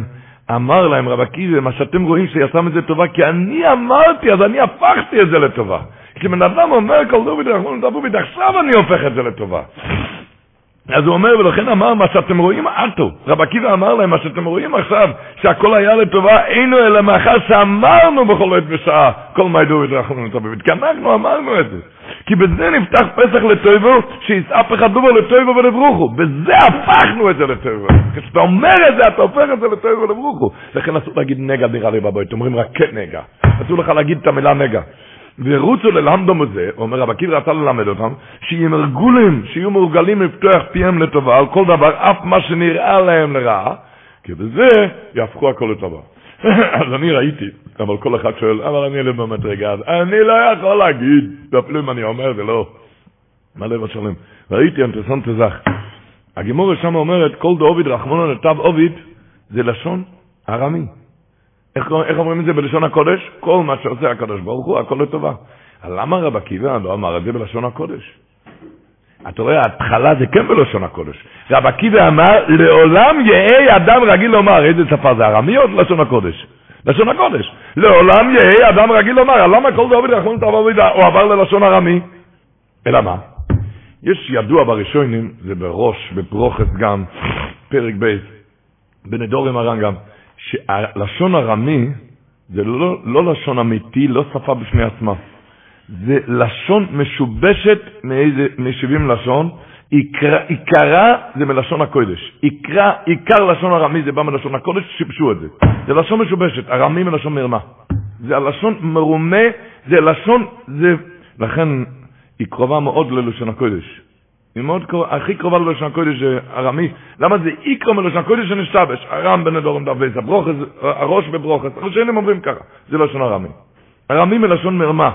אמר להם רב עקיבא, מה שאתם רואים שיצא מזה טובה, כי אני אמרתי, אז אני הפכתי את זה לטובה. כשבן אדם אומר כל דוד רחמון דבוביד, עכשיו אני הופך את זה לטובה. אז הוא אומר, ולכן אמר, מה שאתם רואים, עטו. רב עקיבא אמר להם, מה שאתם רואים עכשיו, שהכל היה לטובה, אינו אלא מאחר שאמרנו בכל עת ושעה, כל מי דוד רחמון דבוביד. כי אנחנו אמרנו את זה. כי בזה נפתח פסח לטויבו, שיסעף אחד דובר לטויבו ולברוכו. בזה הפכנו את זה לטויבו. כשאתה אומר את זה, אתה הופך את זה לטויבו ולברוכו. לכן אסור להגיד נגע נראה לי בבית, אומרים רק כן נגע. אסור לך להגיד את המילה נגע. ורוצו ללמדו מזה, אומר רב עקיבא רצה ללמד אותם, שיהיו מרגולים, שיהיו מורגלים לפתוח פיהם לטובה על כל דבר, אף מה שנראה להם לרעה, כי בזה יהפכו הכל לטובה. *coughs* אז אני ראיתי, אבל כל אחד שואל, אבל אני לא באמת רגע, אני לא יכול להגיד, אפילו אם אני אומר זה לא, מה לב השלם. ראיתי אינטרסנט זך. הגימורה שם אומרת, כל דאוביד רחמונו נתב עוביד, זה לשון ארמי. איך, איך אומרים את זה בלשון הקודש? כל מה שעושה הקדוש ברוך הוא, הכל לטובה. למה רב עקיבא לא אמר את זה בלשון הקודש? אתה רואה, ההתחלה זה כן בלשון הקודש. רב עקיבא אמר, לעולם יהא אדם רגיל לומר, איזה שפה זה, ארמי או לשון הקודש? לשון הקודש. לעולם יהא אדם רגיל לומר, למה כל דוד רחמון תבוא וידע, הוא עבר ללשון ארמי? אלא מה? יש ידוע בראשונים, זה בראש, בברוכת גם, פרק ב', בנדורים הר"ן גם, שהלשון ארמי זה לא, לא לשון אמיתי, לא שפה בפני עצמה. זה לשון משובשת מאיזה, מ-70 לשון, עיקר, עיקרה זה מלשון הקודש. עיקרה, עיקר לשון ארמי זה בא מלשון הקודש, שיבשו את זה. זה לשון משובשת, ארמי מלשון מרמה. זה הלשון מרומה, זה לשון, זה... לכן היא קרובה מאוד ללשון הקודש. היא מאוד קרובה, הכי קרובה ללשון הקודש ארמי. למה זה איקרו מלשון הקודש שנשתבש? ארם בנדורם דרבייס, הברוכס, הראש בברוכס, הראשונים אומרים ככה, זה לשון ארמי. ארמי מלשון מרמה.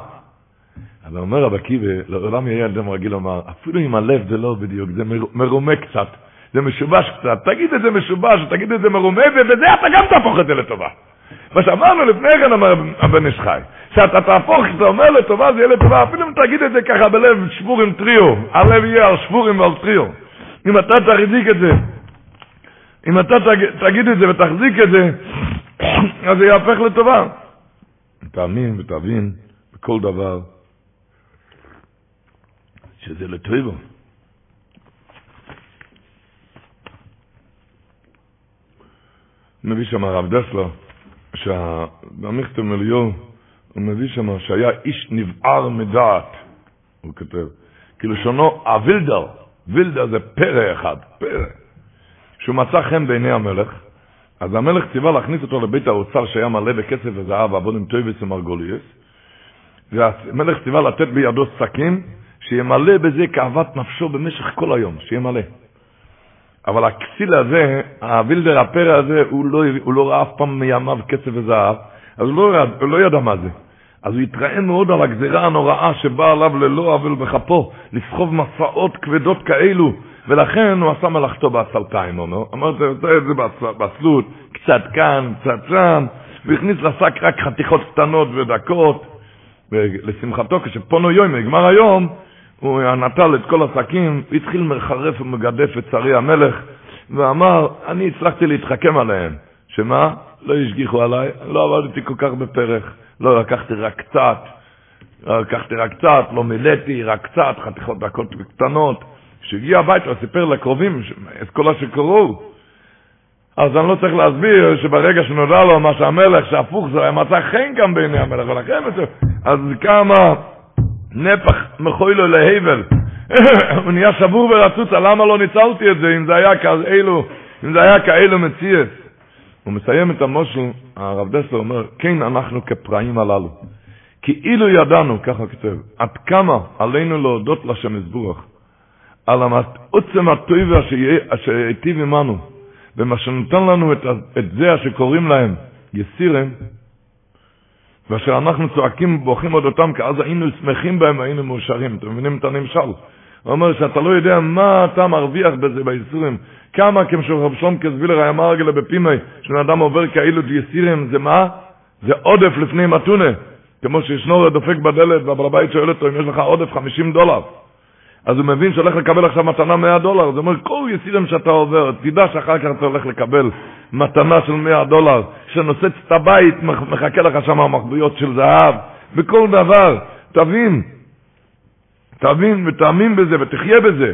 אבל אומר רב עקיבא, לעולם יהיה אדם רגיל לומר, אפילו אם הלב זה לא בדיוק, זה מרומה קצת, זה משובש קצת, תגיד את זה משובש, תגיד את זה מרומה, ובזה אתה גם תהפוך את זה לטובה. מה שאמרנו לפני כן, אמר הבן איש חי, שאתה תהפוך, כשאתה אומר לטובה, זה יהיה לטובה. אפילו אם תגיד את זה ככה בלב שבור עם טריו, הלב יהיה על שבורים ועל טריו. אם אתה תחזיק את זה, אם אתה תגיד את זה ותחזיק את זה, *clears throat* אז זה יהפך לטובה. תאמין ותבין בכל דבר שזה לטויבו. מביא שם הרב דסלר, שהמכתב מאליהו הוא מביא שם שהיה איש נבער מדעת, הוא כותב, כלשונו הווילדר, וילדר זה פרא אחד, פרא, שהוא מצא חן בעיני המלך, אז המלך ציווה להכניס אותו לבית האוצר שהיה מלא בכסף וזהב ואבונים טויבס ומרגוליאס, והמלך ציווה לתת בידו שקים, שימלא בזה כאוות נפשו במשך כל היום, שימלא. אבל הכסיל הזה, הווילדר הפרא הזה, הוא לא, הוא לא ראה אף פעם מימיו כסף וזהב, אז הוא לא, הוא לא ידע מה זה. אז הוא התרעם מאוד על הגזירה הנוראה שבאה עליו ללא עוול בכפו, לסחוב משאות כבדות כאלו, ולכן הוא עשה מלאכתו בעצלתיים, אומר. אמר, עושה את זה בעצלות, קצת כאן, קצת שם, והכניס לשק רק חתיכות קטנות ודקות, ולשמחתו, כשפונו יום, נגמר היום, הוא נטל את כל השקים, התחיל מחרף ומגדף את שרי המלך, ואמר, אני הצלחתי להתחכם עליהם. שמה? לא השגיחו עליי, לא עבדתי כל כך בפרך, לא לקחתי רק קצת, לא לקחתי רק קצת, לא מילאתי, רק קצת, חתיכות דקות קטנות. כשהגיע הביתה, סיפר לקרובים את כל אשר אז אני לא צריך להסביר שברגע שנודע לו מה שהמלך, שהפוך זה היה מצא חן גם בעיני המלך, ולכן, אז כמה... נפח מחוי לו להבל. *coughs* הוא נהיה שבור ורצוצה, למה לא ניצלתי את זה אם זה היה כאלו, אם זה היה כאלו מציאס? הוא מסיים את המושל, הרב דסלר אומר, כן אנחנו כפראים הללו. כי אילו ידענו, ככה כותב, עד כמה עלינו להודות לשם יזבורך, על עוצם הטויבה אשר עמנו, ומה שנותן לנו את, את זה אשר קוראים להם יסירם, ואשר אנחנו צועקים ובוכים אודותם, כי אז היינו שמחים בהם והיינו מאושרים. אתם מבינים את הנמשל? הוא אומר שאתה לא יודע מה אתה מרוויח בזה, בייסורים. כמה כמשל רב שלום כסבילר היה מרגלה בפימי, שבן אדם עובר כאילו ייסירים, זה מה? זה עודף לפני מתונה. כמו שישנו דופק בדלת והבעל הבית שואל אותו אם יש לך עודף 50 דולר. אז הוא מבין שהולך לקבל עכשיו מתנה 100 דולר. זה אומר, כל יסירים שאתה עובר, תדע שאחר כך אתה הולך לקבל מתנה של 100 דולר, שנוצץ את הבית, מחכה לך שם המחבויות של זהב, בכל דבר. תבין, תבין ותאמין בזה ותחיה בזה.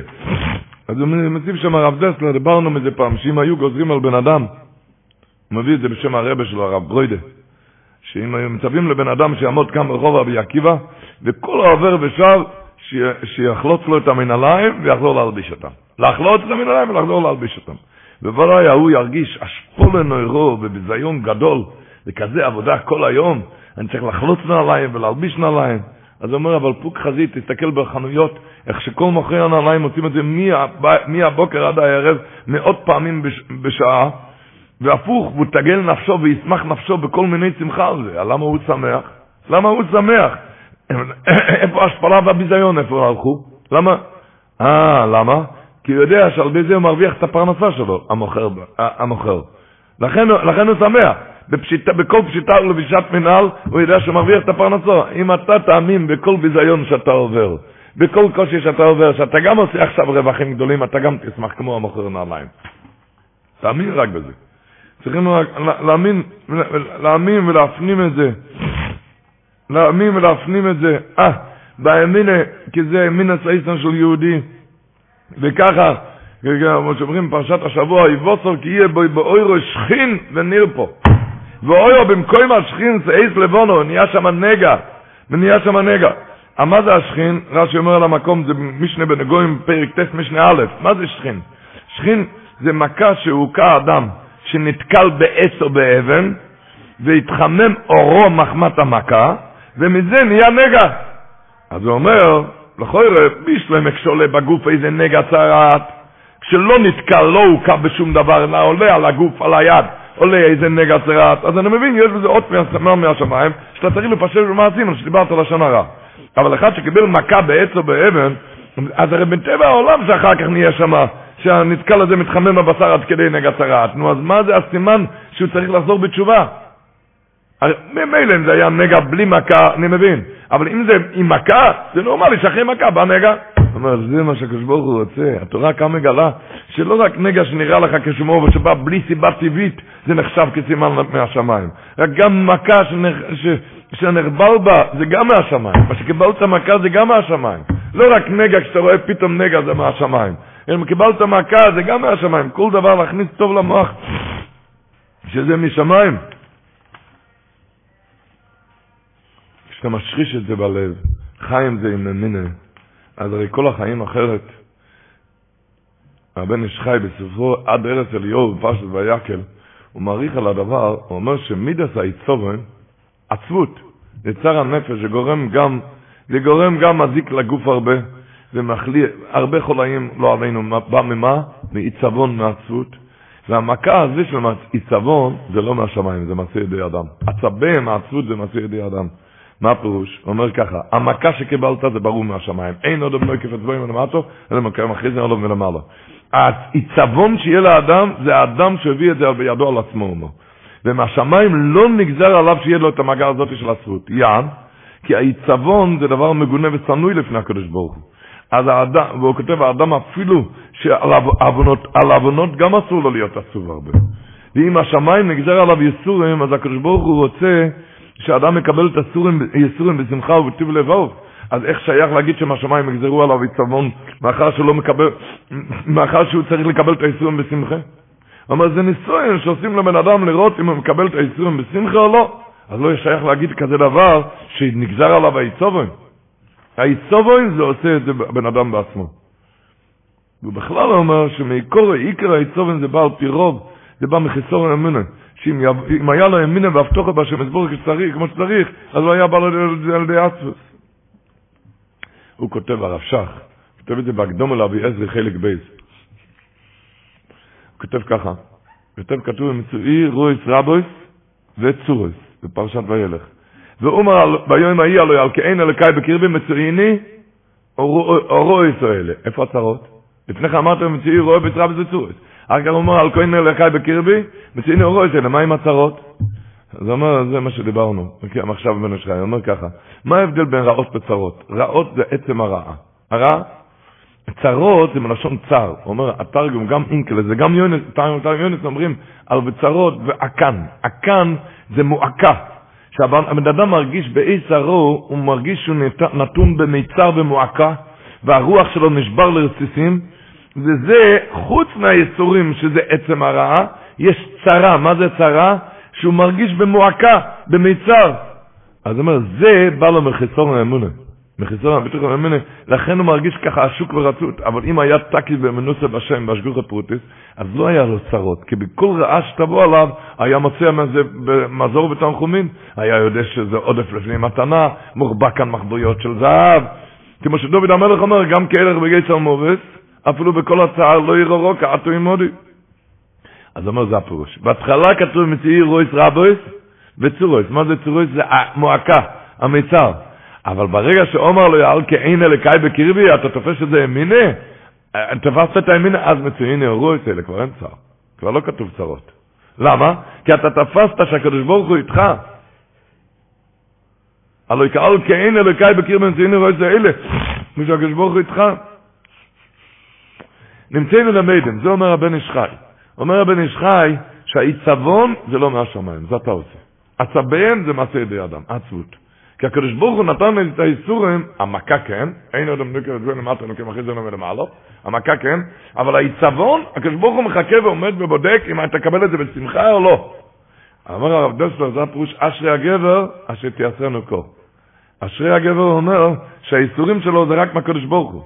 אז הוא מציב שם הרב דסלר, דיברנו מזה פעם, שאם היו גוזרים על בן אדם, הוא מביא את זה בשם הרבה שלו, הרב ברוידה, שאם היו מצווים לבן אדם שיעמוד כאן ברחוב רבי עקיבא, וכל העובר ושב, שיחלוץ לו את המנהליים ויחזור להלביש אותם. לחלוץ את המנהליים ולחזור להלביש אותם. ובוודאי ההוא ירגיש אשפול לנוירו ובביזיון גדול, וכזה עבודה כל היום, אני צריך לחלוץ נעליים ולהלביש נעליים. אז הוא אומר, אבל פוק חזית, תסתכל בחנויות, איך שכל מוכרי הנעליים מוצאים את זה מהבוקר עד הערב, מאות פעמים בשעה, והפוך, והוא תגל נפשו וישמח נפשו בכל מיני שמחה על זה. למה הוא שמח? למה הוא שמח? *clears throat* איפה ההשפלה והביזיון, איפה הלכו? למה? אה, למה? כי הוא יודע שעל ידי זה הוא מרוויח את הפרנסה שלו, המוכר. המוכר. לכן, לכן הוא שמח. בפשיט, בכל פשיטה ולבישת מנהל, הוא יודע שהוא מרוויח את הפרנסה. אם אתה תאמין בכל ביזיון שאתה עובר, בכל קושי שאתה עובר, שאתה גם עושה עכשיו רווחים גדולים, אתה גם תשמח כמו המוכר נעליים. תאמין רק בזה. צריכים רק להאמין, להאמין ולהפנים את זה. להאמין ולהפנים את זה. אה, באמינה, כי זה אמין הסייסן של יהודי. וככה, כמו שאומרים פרשת השבוע, יבוסר כי יהיה בו באוירו שכין וניר פה. ואוירו במקום השכין אייס לבונו, נהיה שם נגע, ונהיה שם נגע. מה זה השכין? רש"י אומר על המקום, זה משנה בנגויים, פרק ט' משנה א', מה זה שכין? שכין זה מכה שהוכה אדם, שנתקל בעץ או באבן, והתחמם אורו מחמת המכה, ומזה נהיה נגע. אז הוא אומר, לכל רב, בישלם שעולה בגוף איזה נגע צרעת, כשלא נתקל, לא הוכה בשום דבר, אלא עולה על הגוף, על היד, עולה איזה נגע צרעת, אז אני מבין, יש בזה עוד מהסמר מהשמיים, שאתה צריך לפשט במעשים, על שדיברת לשון הרע. אבל אחד שקיבל מכה בעץ או באבן, אז הרי בטבע העולם שאחר כך נהיה שמה, שהנתקל הזה מתחמם בבשר עד כדי נגע צרעת. נו, אז מה זה הסימן שהוא צריך לחזור בתשובה? ממילא אם זה היה נגע בלי מכה, אני מבין. אבל אם זה עם מכה, זה נורמלי שאחרי מכה בא נגע. אומר, זה מה שהקדוש ברוך הוא רוצה. התורה כאן מגלה שלא רק נגע שנראה לך כשמו ושבא בלי סיבה טבעית, זה נחשב כסימן מהשמיים. רק גם מכה שנחבל בה, זה גם מהשמיים. מה שקיבלת מכה זה גם מהשמיים. לא רק נגע, כשאתה רואה פתאום נגע זה מהשמיים. אם קיבלת מכה זה גם מהשמיים. כל דבר להכניס טוב למוח. שזה משמיים. כשאתה משריש את זה בלב, חיים זה עם אמינה, אז הרי כל החיים אחרת. הבן איש חי בספרו עד ארץ אליהו בפרשת ויקל, הוא מעריך על הדבר, הוא אומר שמידס העיצובן, עצבות, יצר הנפש, שגורם גם, זה גורם גם מזיק לגוף הרבה, ומחליא, הרבה חולאים לא עלינו, בא ממה? מעיצבון, מעצבות. והמכה הזו של עיצבון זה לא מהשמיים, זה מעשה ידי אדם. עצבי מעצבות זה מעשה ידי אדם. מה הפירוש? הוא אומר ככה, המכה שקיבלת זה ברור מהשמיים. אין עוד לא יקף עצבוים מלמטו, אלא מקיים אחרי זה עוד מלמעלה. העיצבון שיהיה לאדם, זה האדם שהביא את זה בידו על עצמו. ומהשמיים לא נגזר עליו שיהיה לו את המגע הזאת של הזכות. יען, כי העיצבון זה דבר מגונה ושנוי לפני הקדוש ברוך הוא. אז האדם, והוא כותב, האדם אפילו שעל עוונות, עוונות גם אסור לו להיות עצוב הרבה. ואם השמיים נגזר עליו יסורים, אז הקדוש ברוך הוא רוצה שאדם מקבל את היסורים בשמחה ובטיב לבוב. אז איך שייך להגיד שמהשמיים יגזרו עליו עיצבון מאחר שהוא לא מקבל, מאחר שהוא צריך לקבל את האיסורים בשמחה? אומר, זה ניסויים שעושים לבן אדם לראות אם הוא מקבל את האיסורים בשמחה או לא. אז לא שייך להגיד כזה דבר שנגזר עליו העיצובון. העיצובון זה עושה את זה בן אדם בעצמו. הוא בכלל אומר שמעיקור עיקר העיצובון זה בא על פי רוב, זה בא מחיסור אמונה. שאם היה לו אמונה והבטוחה בהשם יסבור כמו שצריך, אז הוא היה בא על ידי עצמוס. הוא כותב, הרב שך, כותב את זה בהקדום אל אבי עזרי חלק בייס. הוא כותב ככה, כותב כתוב במצואי רויס רבויס וצורויס, בפרשת וילך. ואומר ביום ההיא הלוי על כאין אלוקי בקרבי מצויני או רויס האלה. איפה הצרות? לפני כן אמרת במצואי רויס רבויס וצורויס. אחר כך הוא אומר על כאין אלוקי בקרבי מצויני או רויס האלה. מה עם הצרות? אז הוא אומר, זה מה שדיברנו, עכשיו בן השחי, הוא אומר ככה, מה ההבדל בין רעות וצרות? רעות זה עצם הרעה. הרע, צרות זה מלשון צר. אומר, התרגום, גם אינקלס, זה גם יונס, תרגום יונס אומרים על בצרות ועקן. עקן זה מועקה. כשהבן אדם מרגיש באי צרו, הוא מרגיש שהוא נתון במיצר ומועקה, והרוח שלו נשבר לרסיסים, וזה, חוץ מהייסורים שזה עצם הרעה, יש צרה. מה זה צרה? שהוא מרגיש במועקה, במיצר. אז אומר, זה בא לו מחיסון האמונה. מחיסון הביטוח האמונה, לכן הוא מרגיש ככה עשוק ורצות. אבל אם היה תקי ומנוסה בשם, בהשגוך הפרוטיס, אז לא היה לו צרות. כי בכל רעה שתבוא עליו, היה מוצא מזה מזור ותנחומים. היה יודע שזה עודף לפני מתנה, מוחבא כאן מחבויות של זהב. כמו שדוד המלך אומר, גם כהלך בגיצר מורס, אפילו בכל הצער לא יראה כעתו עם מודי. אז אומר זה הפירוש. בהתחלה כתוב מצעיר רויס רבויס וצורויס. מה זה צורויס? זה מועקה, המיצר. אבל ברגע שאומר לו יעל כאין אלוקי בקרבי, אתה תופס את זה ימינה, תפסת את הימינה, אז מצויני רויס אלה, כבר אין צר. כבר לא כתוב צרות. למה? כי אתה תפסת שהקדוש ברוך הוא איתך. הלוא יקעל כאין אלוקי בקרבי מצויני רויס אלה, משהקדוש ברוך הוא איתך. נמצאנו למדם, זה אומר הבן איש חי. אומר הבן איש חי שהעיצבון זה לא מהשמיים, זה אתה עושה. עצביהם זה מעשה ידי אדם, עצבות. כי הקדוש ברוך הוא נתן לי את האיסורים, המכה כן, אין עוד נוקר את זה למטה, נוקר אחרי זה נאמר למעלה, המכה כן, אבל העיצבון, הקדוש ברוך הוא מחכה ועומד ובודק אם אתה תקבל את זה בשמחה או לא. אמר הרב דסלר, זה הפירוש אשרי הגבר, אשר תייסרנו כה. אשרי הגבר אומר שהאיסורים שלו זה רק מהקדוש ברוך הוא.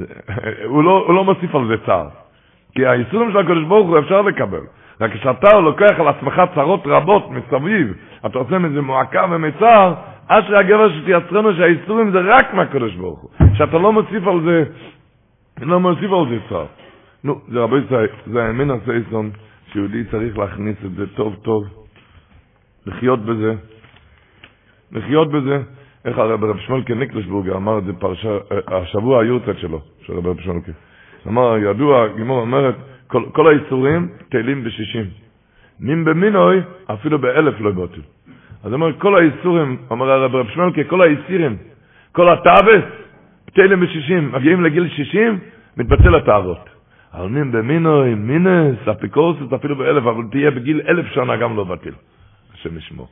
*laughs* הוא לא, הוא לא מוסיף על זה צער. כי האיסורים של הקדוש ברוך הוא אפשר לקבל. רק כשאתה לוקח על עצמך צרות רבות מסביב, אתה עושה מזה מועקה ומצר, אשרי הגבר שתייצרנו שהאיסורים זה רק מהקדוש ברוך הוא. שאתה לא מוסיף על זה, לא מוסיף על זה צער. נו, זה רבי ישראל, זה האמין הסייסון, שיהודי צריך להכניס את זה טוב טוב, לחיות בזה, לחיות בזה. איך הרב רב שמואלקה ניקלשבורגר אמר את זה פרשה, השבוע היורצת שלו, של רב שמואלקה. אמר, ידוע, גימור אומרת, כל, כל האיסורים תהילים בשישים. נים במינוי, אפילו באלף לא בוטל. אז אומר, כל האיסורים, אומר הרב רב שמלכה, כל האיסירים, כל הטאבס, תהילים בשישים. מגיעים לגיל שישים, מתבטל הטהרות. אבל נים במינוי, מינס, אפיקורסוס, אפילו באלף, אבל תהיה בגיל אלף שנה גם לא בטל. השם ישמור.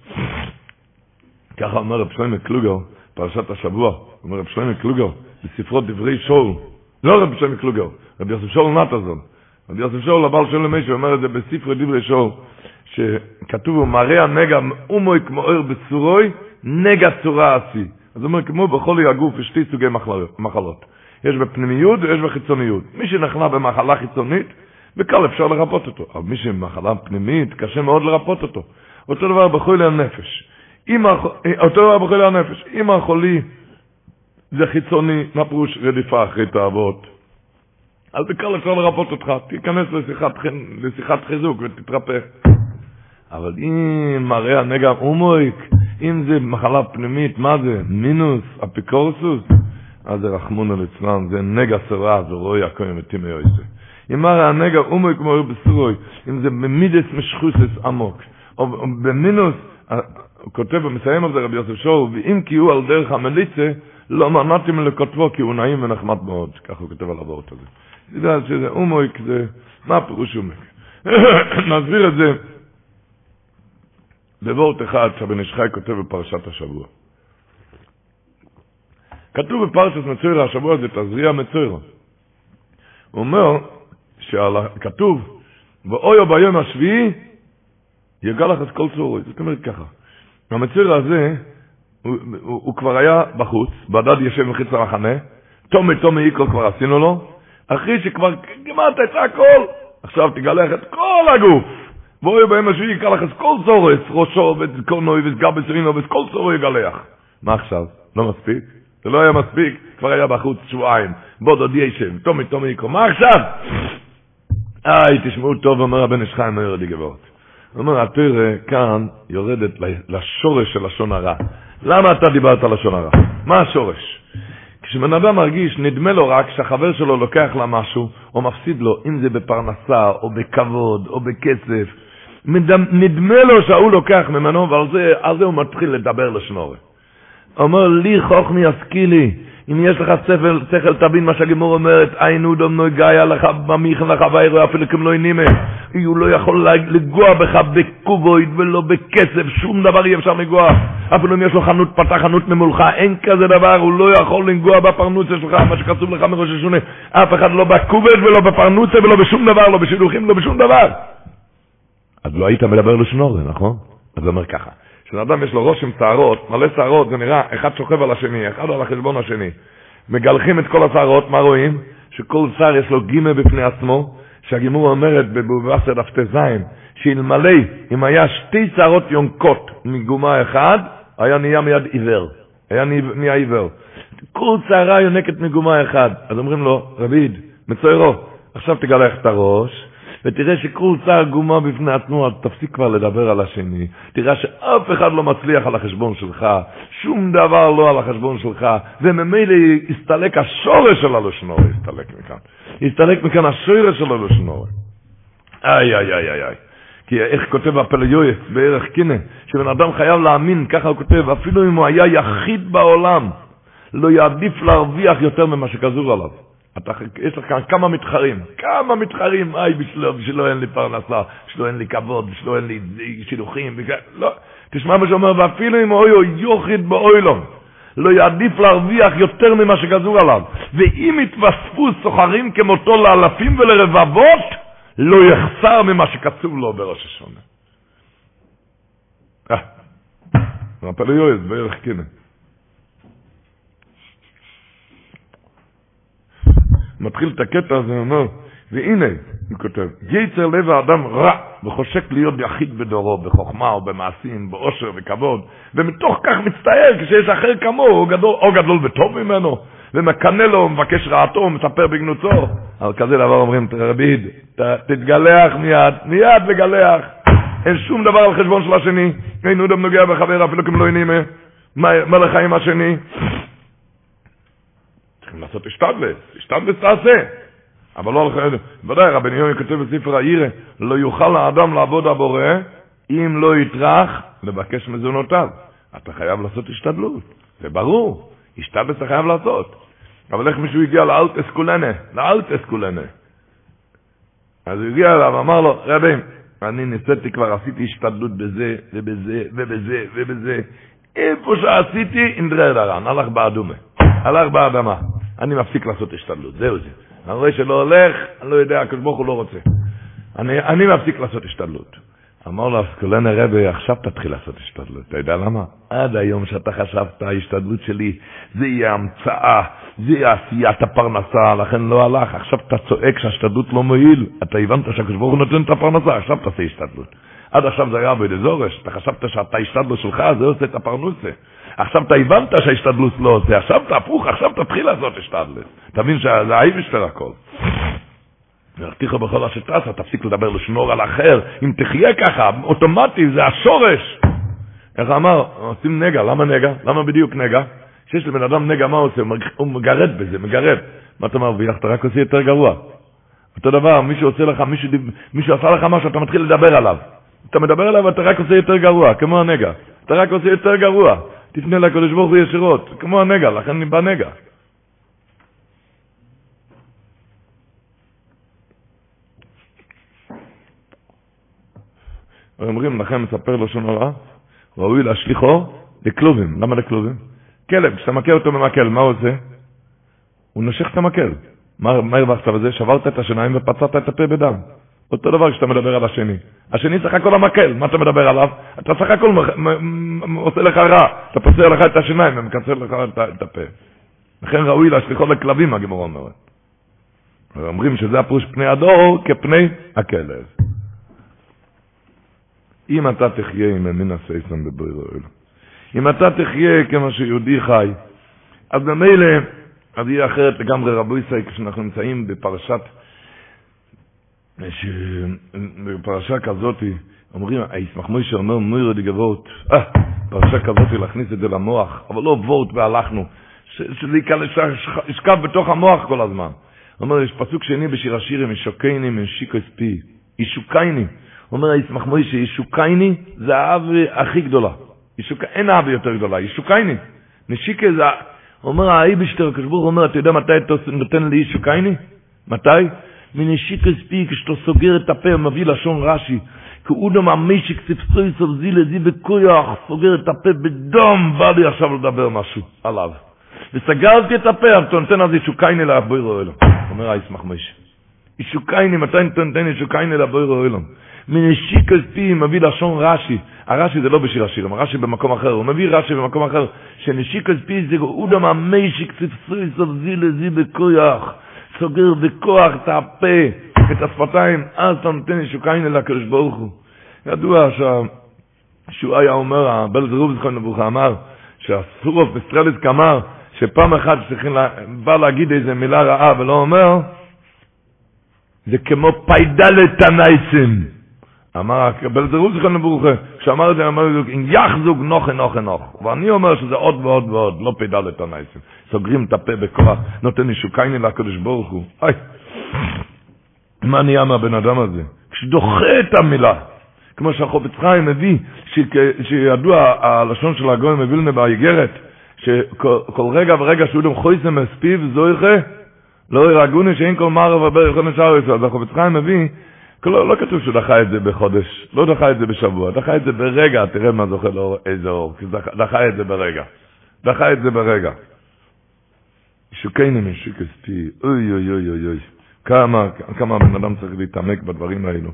ככה אומר רב שלמה קלוגר, פרשת השבוע, אומר רב שלמה קלוגר, בספרו דברי שאול, לא רב שלמה קלוגר, רבי יוסף שאול נטזון. רבי יוסף שאול, הבעל של מישהו, אומר את זה בספרי דברי שאול, שכתוב, הוא מראה הנגע אומוי כמו ער בצורוי, נגע צורה עשי. אז הוא אומר, כמו בכל הגוף יש שתי סוגי מחלות. יש בפנימיות ויש בחיצוניות. מי שנחנה במחלה חיצונית, בקל אפשר לרפות אותו. אבל מי שמחלה פנימית, קשה מאוד לרפות אותו. אותו דבר בחולי הנפש. אותו דבר בחולי הנפש. אם החולי זה חיצוני, מה פירוש רדיפה אחרי תאוות? אז בקל אפשר לרפות אותך, תיכנס לשיחת, לשיחת חיזוק ותתרפא. אבל אם מראה הנגע אומויק, אם זה מחלה פנימית, מה זה? מינוס, אפיקורסוס? אז זה רחמונו ליצלן, זה נגע סורה, זה רואי הקוים וטימי אויסה. אם מראה הנגע אומויק מורי בסורוי, אם זה במידס משחוסס עמוק, או במינוס, הוא כותב ומסיים על זה רבי יוסף שור, ואם כי הוא על דרך המליצה, לא מנעתי מלכותבו כי הוא נעים ונחמד מאוד, ככה הוא כותב על הוורט הזה. יודע שזה אומויק, זה, מה פירוש אומויק? *coughs* נסביר את זה בוורט אחד שהבן איש חי כותב בפרשת השבוע. כתוב בפרשת מצויר השבוע זה תזריע מצויר. הוא אומר, כתוב, ואויו ביום השביעי יגע לך את כל צורי. זאת אומרת ככה, המצויר הזה, הוא, הוא, הוא כבר היה בחוץ, בדד יושב מחוץ למחנה, תומי תומי איקו כבר עשינו לו, אחרי שכבר גמרת את הכל, עכשיו תגלח את כל הגוף. ואוי בהם השביעי יקרא לך את כל צורס, ראשו וקורנוי וסגר בצרינו ואת כל צורו יגלח. מה עכשיו? לא מספיק? זה לא היה מספיק, כבר היה בחוץ שבועיים. בוא דודי ישב, תומי תומי יקרו, מה עכשיו? איי, תשמעו טוב, אומר הבן איש חיים, אומר לי גבוהות. הוא אומר, התרא כאן יורדת לשורש של לשון הרע. למה אתה דיברת על לשון הרע? מה השורש? כשבן אדם מרגיש, נדמה לו רק שהחבר שלו לוקח לה משהו, או מפסיד לו, אם זה בפרנסה, או בכבוד, או בכסף, נדמה לו שההוא לוקח ממנו, ועל זה, זה הוא מתחיל לדבר לשנורת. אומר לי חוכמי השכילי, אם יש לך שכל, שכל תבין מה שהגימור אומרת, עין אודום נוגע לך במיכן לך ואירו אפילו כמלוא הוא לא יכול לגוע בך בקובויד ולא בכסף, שום דבר אי אפשר לגוע. אפילו אם יש לו חנות, פתח חנות ממולך, אין כזה דבר, הוא לא יכול לנגוע בפרנוצה שלך, מה שכתוב לך מראש השונה. אף אחד לא בקובויד ולא בפרנוצה ולא בשום דבר, לא בשידוכים, לא בשום דבר. אז לא היית מדבר לשנור, נכון? אז אומר ככה. כשאדם יש לו ראש עם שערות, מלא שערות, זה נראה, אחד שוכב על השני, אחד על החשבון השני. מגלחים את כל השערות, מה רואים? שכל שר יש לו גימה בפני עצמו, שהגימור אומרת בבובסר דף ט"ז, שאלמלא, אם היה שתי שערות יונקות מגומה אחד, היה נהיה מיד עיוור. היה נהיה עיוור. כל שערה יונקת מגומה אחד. אז אומרים לו, רביד, מצוירו, עכשיו תגלח את הראש, ותראה שכל צער גומה בפני אז תפסיק כבר לדבר על השני. תראה שאף אחד לא מצליח על החשבון שלך, שום דבר לא על החשבון שלך, וממילא יסתלק השורש של הלושנור, יסתלק מכאן. יסתלק מכאן השורש של הלושנור. איי, איי, איי, איי, איי. כי איך כותב הפליואס בערך קינא, שבן אדם חייב להאמין, ככה הוא כותב, אפילו אם הוא היה יחיד בעולם, לא יעדיף להרוויח יותר ממה שכזור עליו. אתה, יש לך כמה מתחרים, כמה מתחרים, איי, בשבילו, בשבילו אין לי פרנסה, בשבילו אין לי כבוד, בשבילו אין לי שילוחים, לא, תשמע מה שאומר, ואפילו אם אוי אוי יוחיד באוילום, לא יעדיף להרוויח יותר ממה שגזור עליו, ואם יתווספו סוחרים כמותו לאלפים ולרבבות, לא יחסר ממה שקצוב לו בראש השונה. אה, רפ"ל יועז, בערך כן. מתחיל את הקטע הזה, הוא אומר, והנה, הוא כותב, יצר לב האדם רע וחושק להיות יחיד בדורו, בחוכמה או במעשים, באושר וכבוד, ומתוך כך מצטער כשיש אחר כמוהו, גדול, או גדול וטוב ממנו, ומקנא לו, מבקש רעתו, ומספר בגנותו. על כזה דבר אומרים, רביד, תתגלח מיד, מיד לגלח. אין שום דבר על חשבון של השני, אין אודם נוגע בחבר אפילו כמלוא ענימה, מה לך עם השני? צריכים לעשות אשתדלס, אשתדלס תעשה. אבל לא הולכים, ודאי, רבני יוני כותב בספר העירה, לא יוכל האדם לעבוד הבורא אם לא יטרח לבקש מזונותיו. אתה חייב לעשות השתדלות, זה ברור, השתדלס אתה חייב לעשות. אבל איך מישהו הגיע לאלט אסקולנה, לאלט אסקולנה. אז הוא הגיע אליו, אמר לו, רבי, אני ניסיתי כבר, עשיתי השתדלות בזה ובזה ובזה ובזה. איפה שעשיתי, אינדרר דרן, הלך באדומה, הלך באדמה. אני מפסיק לעשות השתדלות, זהו זה. אני רואה שלא הולך, אני לא יודע, הקדוש ברוך הוא לא רוצה. אני, אני מפסיק לעשות השתדלות. אמר לו אסקולן הרבי, עכשיו תתחיל לעשות השתדלות. אתה יודע למה? עד היום שאתה חשבת, ההשתדלות שלי, זה יהיה המצאה, זה יהיה עשיית הפרנסה, לכן לא הלך. עכשיו אתה צועק שההשתדלות לא מועיל. אתה הבנת שהקדוש ברוך הוא נותן את הפרנסה, עכשיו תעשה השתדלות. עד עכשיו זה היה בדזורש, אתה חשבת שאתה השתדלות שלך, זה עושה את הפרנוסה. עכשיו אתה הבנת שההשתדלות לא עושה, עכשיו תהפוך, עכשיו תתחיל לעשות השתדלות. תבין שזה האיבשטר הכל. והרתיחו בכל אשר תעשה, תפסיק לדבר לשמור על אחר. אם תחיה ככה, אוטומטי, זה השורש. איך אמר, עושים נגע, למה נגע? למה בדיוק נגע? כשיש לבן אדם נגע, מה הוא עושה? הוא מגרד בזה, מגרד. מה אתה מרוויח? אתה רק עושה יותר גרוע. אותו דבר, מישהו עושה לך, מישהו, מישהו עשה לך משהו, אתה מתחיל לדבר עליו. אתה מדבר עליו, אתה רק עושה יותר גרוע, כמו הנגע. אתה רק עושה יותר גרוע. תפנה לקדוש ברוך הוא ישירות, כמו הנגע, לכן בא נגע. אומרים לכם, מספר לשון הרע, ראוי להשליחו לכלובים. למה לכלובים? כלב, כשאתה מכה אותו במקל, מה הוא עושה? הוא נושך את המקל. מה הרווחת בזה? שברת את השיניים ופצעת את הפה בדם. אותו דבר כשאתה מדבר על השני. השני סך הכל המקל, מה אתה מדבר עליו? אתה סך הכל עושה לך רע, אתה פוצע לך את השיניים ומקצר לך את הפה. לכן ראוי להשליחו לכלבים, הגמור אומרת. אומרים שזה הפרוש פני הדור כפני הכלב. אם אתה תחיה עם אמין הסייסון בברירו אלו, אם אתה תחיה כמו שיהודי חי, אז במילא, אז יהיה אחרת לגמרי רבו ישראל, כשאנחנו נמצאים בפרשת, בפרשה כזאת, אומרים, הישמח מוישה אומר מוירו דגבות, אה, פרשה כזאת להכניס את זה למוח, אבל לא וורט והלכנו, שזה ישכב בתוך המוח כל הזמן. הוא אומר, יש פסוק שני בשיר השירים, ישוקייני משיקו ספי, ישוקייני, אומר הישמח מוישה, ישוקייני זה האב הכי גדולה. ישוק... אין אהבה יותר גדולה, ישוקייני. נשיקה זה... אומר האיבשטר, כשבור אומר, אתה יודע מתי אתה נותן לי ישוקייני? מתי? מנשיקה ספי, כשאתה סוגר את הפה, מביא לשון רש"י. כאודו מהמשק צפצוי סובזילה זי בכויח, סוגר את הפה בדום, בא לי עכשיו לדבר משהו עליו. וסגרתי את הפה, אתה נותן אז ישוקייני לאבוירו אלו. אומר הישמח מוישה. ישוקייני, מתי אתה נותן ישוקייני לאבוירו אלו? מנשיק כספי מביא לשון רש"י, הרש"י זה לא בשיר השירים, הרש"י במקום אחר, הוא מביא רש"י במקום אחר, שנשיק כספי זה אודם המשיק צפצוי סובזי לזי בכוח, סוגר בכוח את הפה, את השפתיים, אז אתה נותן ישוקיינה לקדוש ברוך הוא. ידוע שהוא היה אומר, הבלז רוב זכרון נבוכה אמר, שהסורוף בסטרליסק אמר, שפעם אחת צריכים, בא להגיד איזה מילה רעה ולא אומר, זה כמו פיידלת הנייסים. אמר רוז כאן לברוכה, כשאמר את זה, אמר יחזוג נוכה נוכה נוך. ואני אומר שזה עוד ועוד ועוד, לא פידל את הנייסים. סוגרים את הפה בכוח, נותן ישוקייני לקדוש ברוך הוא. אוי, מה נהיה מהבן אדם הזה? כשדוחה את המילה, כמו שהחופץ חיים מביא, שידוע הלשון של הגוי מווילנה באיגרת, שכל רגע ורגע שהוא דם חויסם אספיב זויכה, לא ירגוני שאין כל מערב ובר יכול נשאר ישראל. אז החופץ חיים מביא, לא, לא כתוב שהוא דחה את זה בחודש, לא דחה את זה בשבוע, דחה את זה ברגע, תראה מה זוכה לו איזה אור, דחה את זה ברגע. דחה את זה ברגע. שוקיינו משיקסטי, אוי אוי אוי אוי אוי. כמה, כמה בן אדם צריך להתעמק בדברים האלו.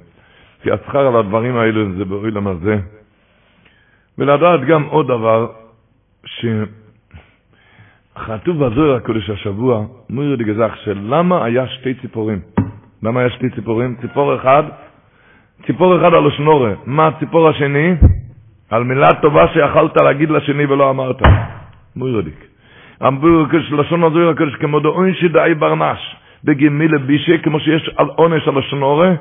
כי השכר על הדברים האלו זה באוילם הזה. ולדעת גם עוד דבר, שכתוב בזוהר הקודש השבוע, מוירי דגזך, שלמה היה שתי ציפורים? למה יש שתי ציפורים? ציפור אחד, ציפור אחד על השנורה. מה הציפור השני? על מילה טובה שיכלת להגיד לשני ולא אמרת. מוירדיק. אמרו לשון הזוהיר הקדוש כמו דעונשי דאי ברנש. בגימילה בישה, כמו שיש על עונש על השנורה,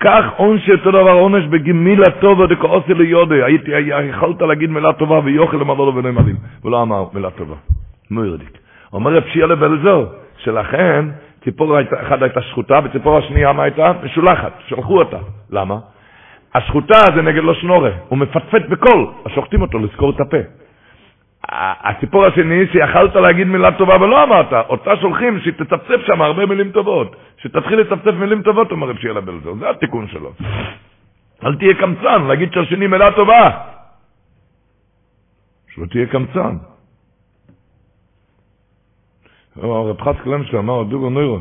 כך עונש אותו דבר עונש בגימילה טובה דקאוסי ליודה. הייתי, יכלת להגיד מילה טובה ויוכל למדו לו ונאמרים, ולא אמר מילה טובה. מוירדיק. אומר רב שיעה לבלזור, שלכן ציפור אחת הייתה שחוטה, וציפור השנייה מה הייתה? משולחת, שלחו אותה. למה? השחוטה זה נגד לא שנורה, הוא מפטפט בקול, אז שוחטים אותו לזכור את הפה. הציפור השני, שיכלת להגיד מילה טובה ולא אמרת, אותה שולחים שתצפצף שם הרבה מילים טובות. שתתחיל לצפצף מילים טובות, אומר רב שיאלה בלזר, זה התיקון שלו. אל תהיה קמצן, להגיד שהשני מילה טובה. שלא תהיה קמצן. רב חץ קלם שלו אמר, דוגו נוירו,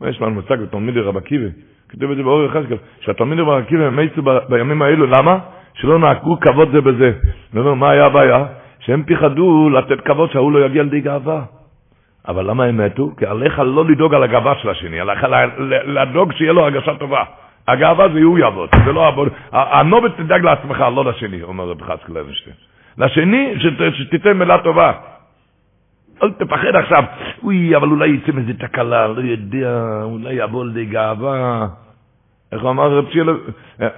מה יש לנו מושג בתלמידי רב עקיבא? כתוב את זה באור יחזקאל, שהתלמיד אומר, עקיבא מייצו בימים האלו, למה? שלא נעקו כבוד זה בזה. ואומר, מה היה הבעיה? שהם פיחדו לתת כבוד שההוא לא יגיע לידי גאווה. אבל למה הם מתו? כי עליך לא לדאוג על הגאווה של השני, עליך לדאוג שיהיה לו הרגשה טובה. הגאווה זה הוא יעבוד, זה לא עבוד. הנובץ תדאג לעצמך, לא לשני, אומר רב חסקל לוינשטיין. לשני, שתיתן מילה טובה. אל תפחד עכשיו, אוי, אבל אולי יצא מזה תקלה, לא יודע, אולי יבוא לידי גאווה. איך הוא אמר רב שילה?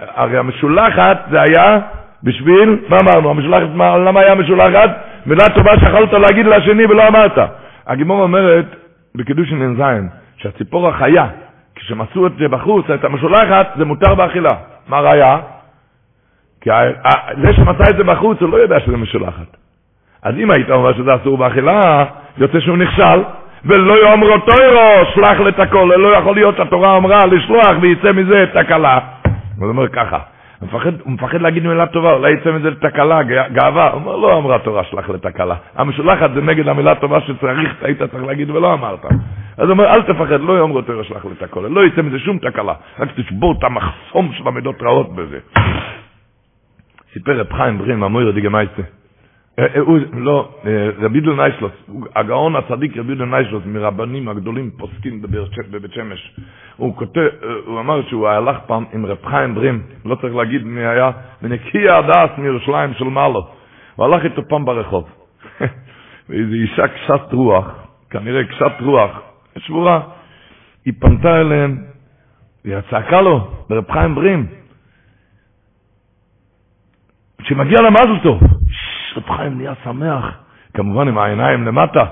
הרי המשולחת זה היה בשביל, מה אמרנו, המשולחת, מה, למה היה משולחת? מילה טובה שיכולת להגיד לשני ולא אמרת. הגימור אומרת, בקידוש נ"ז, שהציפור החיה, עשו את זה בחוץ, את המשולחת, זה מותר באכילה. מה ראיה? כי זה שמצא את זה בחוץ, הוא לא יודע שזה משולחת. אז אם היית אומר שזה אסור באכילה, יוצא שהוא נכשל, ולא יאמרו תוירו, שלח לתקול, לא יכול להיות שהתורה אמרה לשלוח ויצא מזה תקלה. הוא אומר ככה, מפחד, הוא מפחד להגיד מילה טובה, אולי יצא מזה תקלה, גאווה. הוא אומר, לא אמרה תורה שלח לתקלה. המשולחת זה נגד המילה טובה שצריך, היית צריך להגיד ולא אמרת. אז הוא אומר, אל תפחד, לא יאמרו תורה שלח לתקלה, לא יצא מזה שום תקלה, רק תשבור את המחסום של המידות רעות בזה. סיפר רב חיים ברים, a מוראדיגע מעשה. אה, אה, לא, אה, רבי דוד ניישלוס, הגאון הצדיק רבי דוד ניישלוס, מרבנים הגדולים פוסקים בבית שמש. הוא כותב, הוא אמר שהוא הלך פעם עם רב חיים ברים, לא צריך להגיד מי היה, ונקי הדעת מירושלים של מעלות. הוא הלך איתו פעם ברחוב. *laughs* ואיזו אישה קשת רוח, כנראה קשת רוח, שבורה, היא פנתה אליהם, והיא צעקה לו, לרב חיים ברים, שמגיע לה מזל טוב. רב חיים נהיה שמח, כמובן עם העיניים למטה.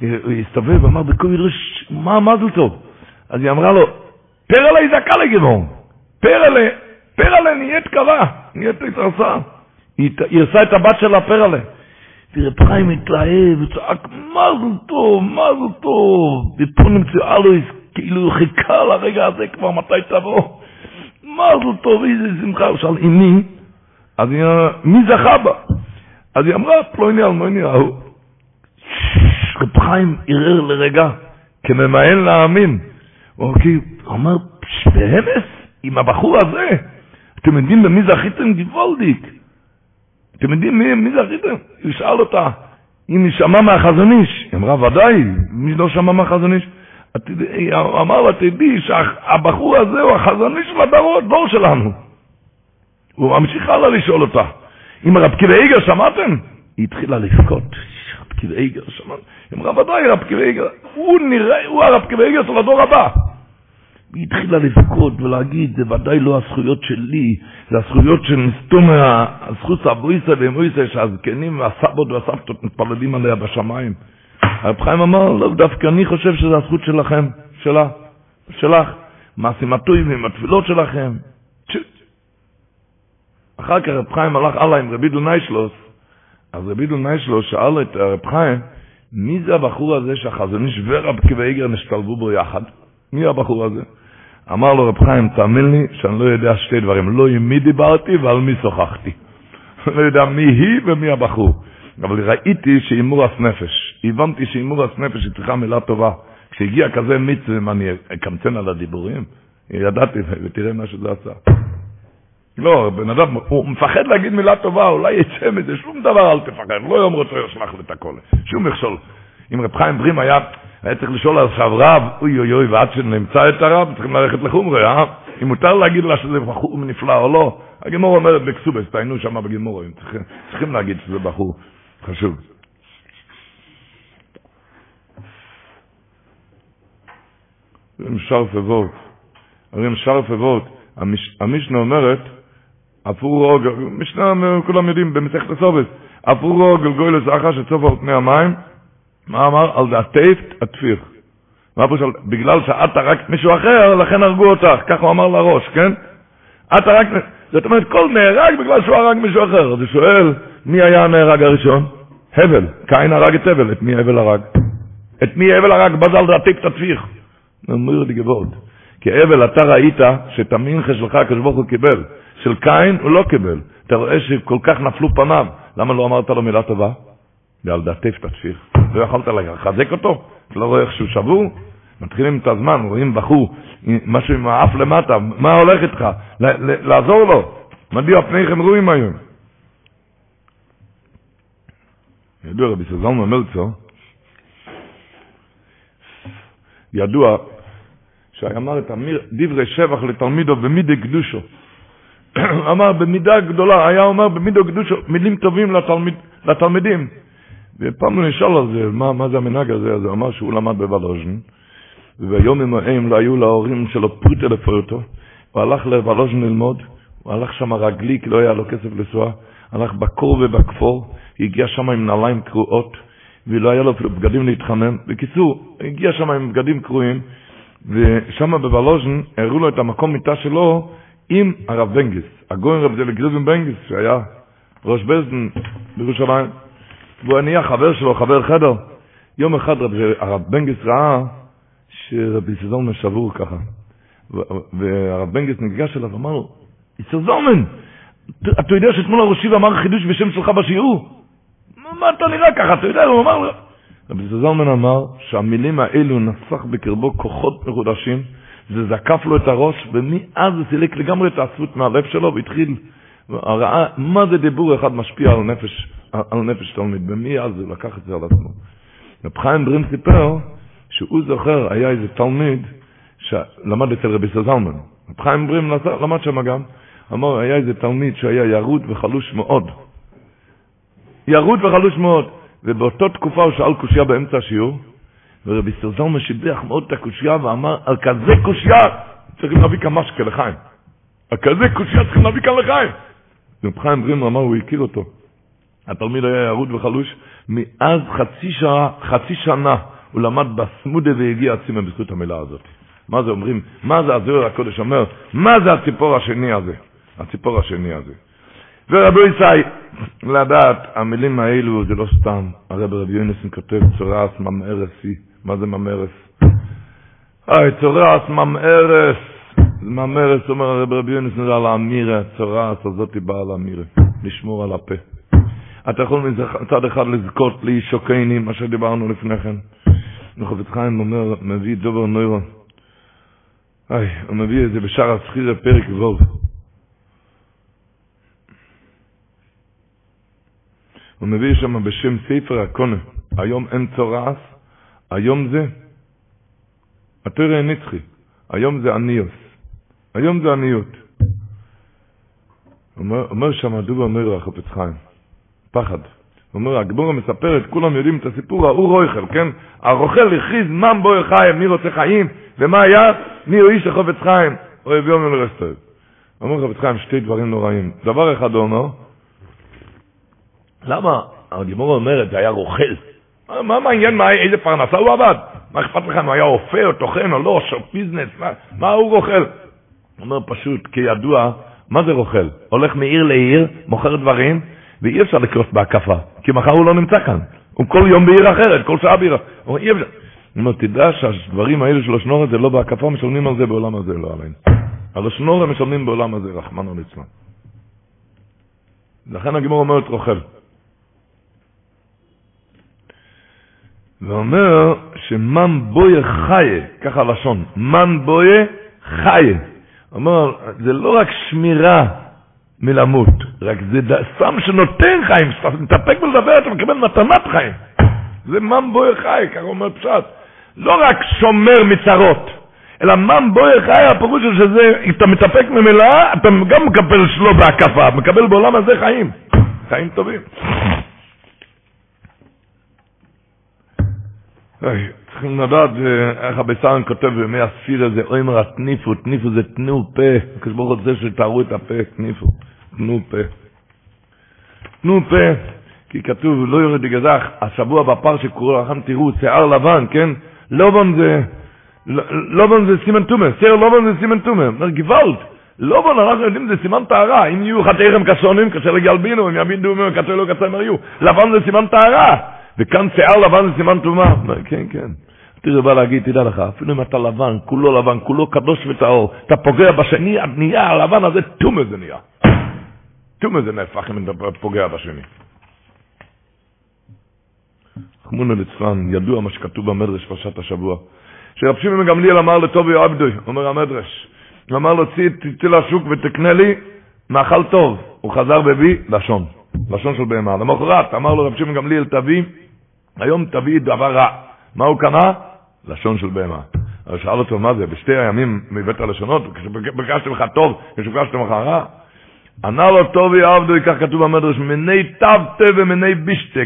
הוא הסתובב ואמר בקול ידרש, מה מזל טוב? אז היא אמרה לו, פרלה היא זכה לגבעון. פרלה, פרלה נהיית קרה, נהיית התרסה. היא, היא עושה את הבת שלה פרלה. ורב חיים התלהב, הוא צעק, מזל טוב, מזל טוב. ופה נמצאה לו, כאילו הוא חיכה לרגע הזה כבר, מתי תבוא? מזל טוב, איזה שמחה. הוא שאל, עם מי? אז היא מי זכה בה? אז היא אמרה, פלוני אלמוני ההוא. רב חיים ערער לרגע, כממאן להאמין. הוא אמר, באמס, עם הבחור הזה, אתם יודעים במי זכיתם גבולדיק? אתם יודעים מי, מי זכיתם? הוא שאל אותה, אם היא שמעה מהחזון איש. היא אמרה, ודאי, מי לא שמע מהחזון איש? אמר לה, תדעי שהבחור הזה הוא החזון איש של הדורות, דור שלנו. הוא ממשיך הלאה לשאול אותה. אם הרב קיבי איגר שמעתם? היא התחילה לבכות. רב קיבי איגר שמעתם? אמרה, ודאי, רב קיבי איגר, הוא נראה, הוא הרב קיבי איגר של הדור הבא. היא התחילה לבכות ולהגיד, זה ודאי לא הזכויות שלי, זה הזכויות של מסתום הזכות אבויסה ואמויסה, שהזקנים והסבות והסבתות מתפללים עליה בשמיים. הרב חיים אמר, לא, דווקא אני חושב שזה הזכות שלכם, שלה, שלך. מעשים הטובים, התפילות שלכם. אחר כך רב חיים הלך הלאה עם רבי דוד ניישלוס, אז רבי דוד ניישלוס שאל את רב חיים, מי זה הבחור הזה שהחזון איש ורב עקיבא איגר נשתלבו בו יחד? מי הבחור הזה? אמר לו רב חיים, תאמין לי שאני לא יודע שתי דברים, לא עם מי דיברתי ועל מי שוחחתי. *laughs* לא יודע מי היא ומי הבחור. אבל ראיתי שהימור אס נפש. הבנתי שהימור אס נפש היא צריכה מילה טובה. כשהגיע כזה מצווה, אני אקמצן על הדיבורים? ידעתי, ותראה מה שזה עשה. לא, בן אדם, הוא מפחד להגיד מילה טובה, אולי יצא מזה, שום דבר אל תפחד, לא יום רוצה ישלח הכל, שום מכשול. אם רב חיים ברים היה, היה צריך לשאול עכשיו רב, אוי אוי אוי, ועד שנמצא את הרב, צריכים ללכת לחומרי, אה? אם מותר להגיד לה שזה בחור נפלא או לא, הגמור אומרת בקסובס, תעיינו שם בגמור, צריכים, צריכים להגיד שזה בחור חשוב. רים שרף אבות, רים שרף אבות, המשנה אומרת, אפורו, משנה, כולם יודעים, במסכת הסובס, אפורו גלגולס אחר שצופו על פני המים, מה אמר? על דעתיף התפיר. מה פה בגלל שאת הרגת מישהו אחר, לכן הרגו אותך, ככה הוא אמר לראש, כן? את הרגת, זאת אומרת, כל נהרג בגלל שהוא הרג מישהו אחר. אז הוא שואל, מי היה הנהרג הראשון? הבל. קין הרג את הבל, את מי הבל הרג? את מי הבל הרג? בזל דעתיף תתפיך. אומר לי גבוהות. כי הבל, אתה ראית שאת המנחה שלך הקדוש ברוך הוא קיבל. של קין הוא לא קיבל. אתה רואה שכל כך נפלו פניו. למה לא אמרת לו מילה טובה? ועל דעתיף תתפיך. לא יכולת לחזק אותו? אתה לא רואה איך שהוא שבור? מתחילים את הזמן, רואים בחור, משהו עם האף למטה, מה הולך איתך? לעזור לו. מדוע פניכם ראויים היום? ידוע רבי סזלמן מלצר, ידוע שאמר את דברי שבח לתלמידו במידי קדושו. *clears throat* אמר במידה גדולה, היה אומר במידו קדושו, מילים טובים לתלמיד, לתלמידים. ופעם הוא נשאל על זה, מה, מה זה המנהג הזה, אז הוא אמר שהוא למד בוולוז'ן, וביום ההם לא היו להורים שלו פרוטה לפרוטו, הוא הלך לוולוז'ן ללמוד, הוא הלך שם רגלי, כי לא היה לו כסף לנסוע, הלך בקור ובכפור, הגיע שם עם נעליים קרועות, ולא היה לו אפילו בגדים להתחמם. בקיצור, הגיע שם עם בגדים קרועים, ושם בוולוז'ן הראו לו את המקום מיטה שלו עם הרב בנגיס, הגויין רב זלג גריבן בנגיס, שהיה ראש בזדן בירושלים, והוא נהיה חבר שלו, חבר חדר. יום אחד רב, הרב בנגיס ראה שרבי סזלמן שבור ככה, והרב בנגיס ניגש אליו ואמר לו, זלמן, אתה יודע שאתמול הראשי ואמר חידוש בשם שלך בשיעור? מה אתה נראה ככה? אתה יודע, הוא אמר לו. רבי זלמן אמר שהמילים האלו נסח בקרבו כוחות מחודשים, זה זקף לו את הראש, ומאז זה סילק לגמרי את העצבות מהלב שלו, והתחיל, ראה מה זה דיבור אחד משפיע על נפש, על נפש תלמיד, ומאז הוא לקח את זה על עצמו. רב חיים ברין סיפר שהוא זוכר, היה איזה תלמיד שלמד אצל רבי סזלמן. רב חיים ברין למד שם גם, אמר, היה איזה תלמיד שהיה ירוד וחלוש מאוד. ירוד וחלוש מאוד. ובאותה תקופה הוא שאל קושייה באמצע השיעור, ורבי סרזלמן שיבח מאוד את הקושייה ואמר, על כזה קושייה צריכים להביא כאן משקה לחיים. על כזה קושייה צריכים להביא כאן לחיים. רב חיים ברימר אמר, הוא הכיר אותו. התלמיד היה ירוד וחלוש, מאז חצי שעה, חצי שנה הוא למד בסמודה והגיע הצימה בזכות המילה הזאת. מה זה אומרים? מה זה הזוהר הקודש אומר? מה זה הציפור השני הזה? הציפור השני הזה. ורבי ישי, לדעת, המילים האלו זה לא סתם. הרב רבי יונסון כותב צורס ממארסי. מה זה ממארס? היי, צורס ממארס. ממארס אומר הרב רבי יונסון זה על האמירה, צורס הזאתי באה על האמירה. לשמור על הפה. אתה יכול מצד אחד לזכות שוקייני, מה שדיברנו לפני כן. וחפץ חיים אומר, מביא דובר נוירון. היי, הוא מביא את זה בשער הסחירה פרק ו'. הוא מביא שם בשם ספר הקונה, היום אין צורס, היום זה התרא נצחי, היום זה עניוס, היום זה עניות. אומר, אומר שם דובר אומר החפץ חיים, פחד. אומר, הגבורה מספרת, כולם יודעים את הסיפור, ההוא רויכל, כן? הרוכל הכריז מן בו חיים, מי רוצה חיים, ומה היה? מי הוא איש החפץ חיים? אוהב יום ולרסטויב. אומר חפץ חיים שתי דברים נוראים. דבר אחד הוא אומר, למה? הגימור אומרת, היה רוכל. מה מעניין מה, איזה פרנסה הוא עבד? מה אכפת לך אם היה אופה או טוחן או לא, שופ ביזנס, מה, מה הוא רוכל? הוא אומר פשוט, כידוע, מה זה רוכל? הולך מעיר לעיר, מוכר דברים, ואי אפשר לקרוס בהקפה, כי מחר הוא לא נמצא כאן. הוא כל יום בעיר אחרת, כל שעה בעיר אחרת. הוא אומר, אי אפשר. הוא אומר, תדע שהדברים האלה של השנור הזה לא בהקפה, משלמים על זה בעולם הזה, לא עלינו. על השנור הם משלמים בעולם הזה, רחמנו ליצמן. לכן הגימור אומרת רוכל. ואומר שמן בויה חיה, ככה הלשון, מן בויה חיה. אומר, זה לא רק שמירה מלמות, רק זה סם שנותן חיים, שאתה מתאפק ולדבר, אתה מקבל מתנת חיים. זה מן בויה חיה, ככה אומר פשט. לא רק שומר מצרות, אלא מן בויה חיה, הפירוש הוא שזה, אתה מתאפק ממילא, אתה גם מקבל שלו בהקפה, מקבל בעולם הזה חיים. חיים טובים. צריכים לדעת איך הביסרן כותב בימי הספיר הזה, אומר התניפו, תניפו זה תנו פה, הקדוש ברוך הוא רוצה שתארו את הפה, תניפו, תנו פה. תנו פה, כי כתוב, לא יורד בגזח, השבוע בפר שקורא לכם תראו, שיער לבן, כן? לובן זה, לובן זה סימן תומה, שיער לובן זה סימן תומה, אומר גוואלד, לובן אנחנו יודעים זה סימן טהרה, אם יהיו חתיכם כסונים, קשה לגלבינו, אם יבינו, קשה לא קשה מריו, לבן זה סימן טהרה. וכאן שיער לבן זה סימן טומאה. כן, כן. תראה, בא להגיד, תדע לך, אפילו אם אתה לבן, כולו לבן, כולו קדוש וטהור, אתה פוגע בשני, נהיה הלבן הזה, טומא זה נהיה. טומא זה נהפך אם אתה פוגע בשני. חמונה ליצלן, ידוע מה שכתוב במדרש פרשת השבוע, שרב שמעון גמליאל אמר לטובי עבדוי, אומר המדרש, הוא אמר לו, צאי לשוק ותקנה לי מאכל טוב. הוא חזר והביא לשון, לשון של בהמה. למחרת אמר לו רב שמעון גמליאל, תביא, היום תביא דבר רע. מה הוא קנה? לשון של בהמה. אז שאל אותו, מה זה, בשתי הימים מבית הלשונות, כשביקשתי לך טוב, כשביקשתי לך רע? ענה לו טובי עבדו, כך כתוב במדרש, מיני תו תה ומיני בישתה,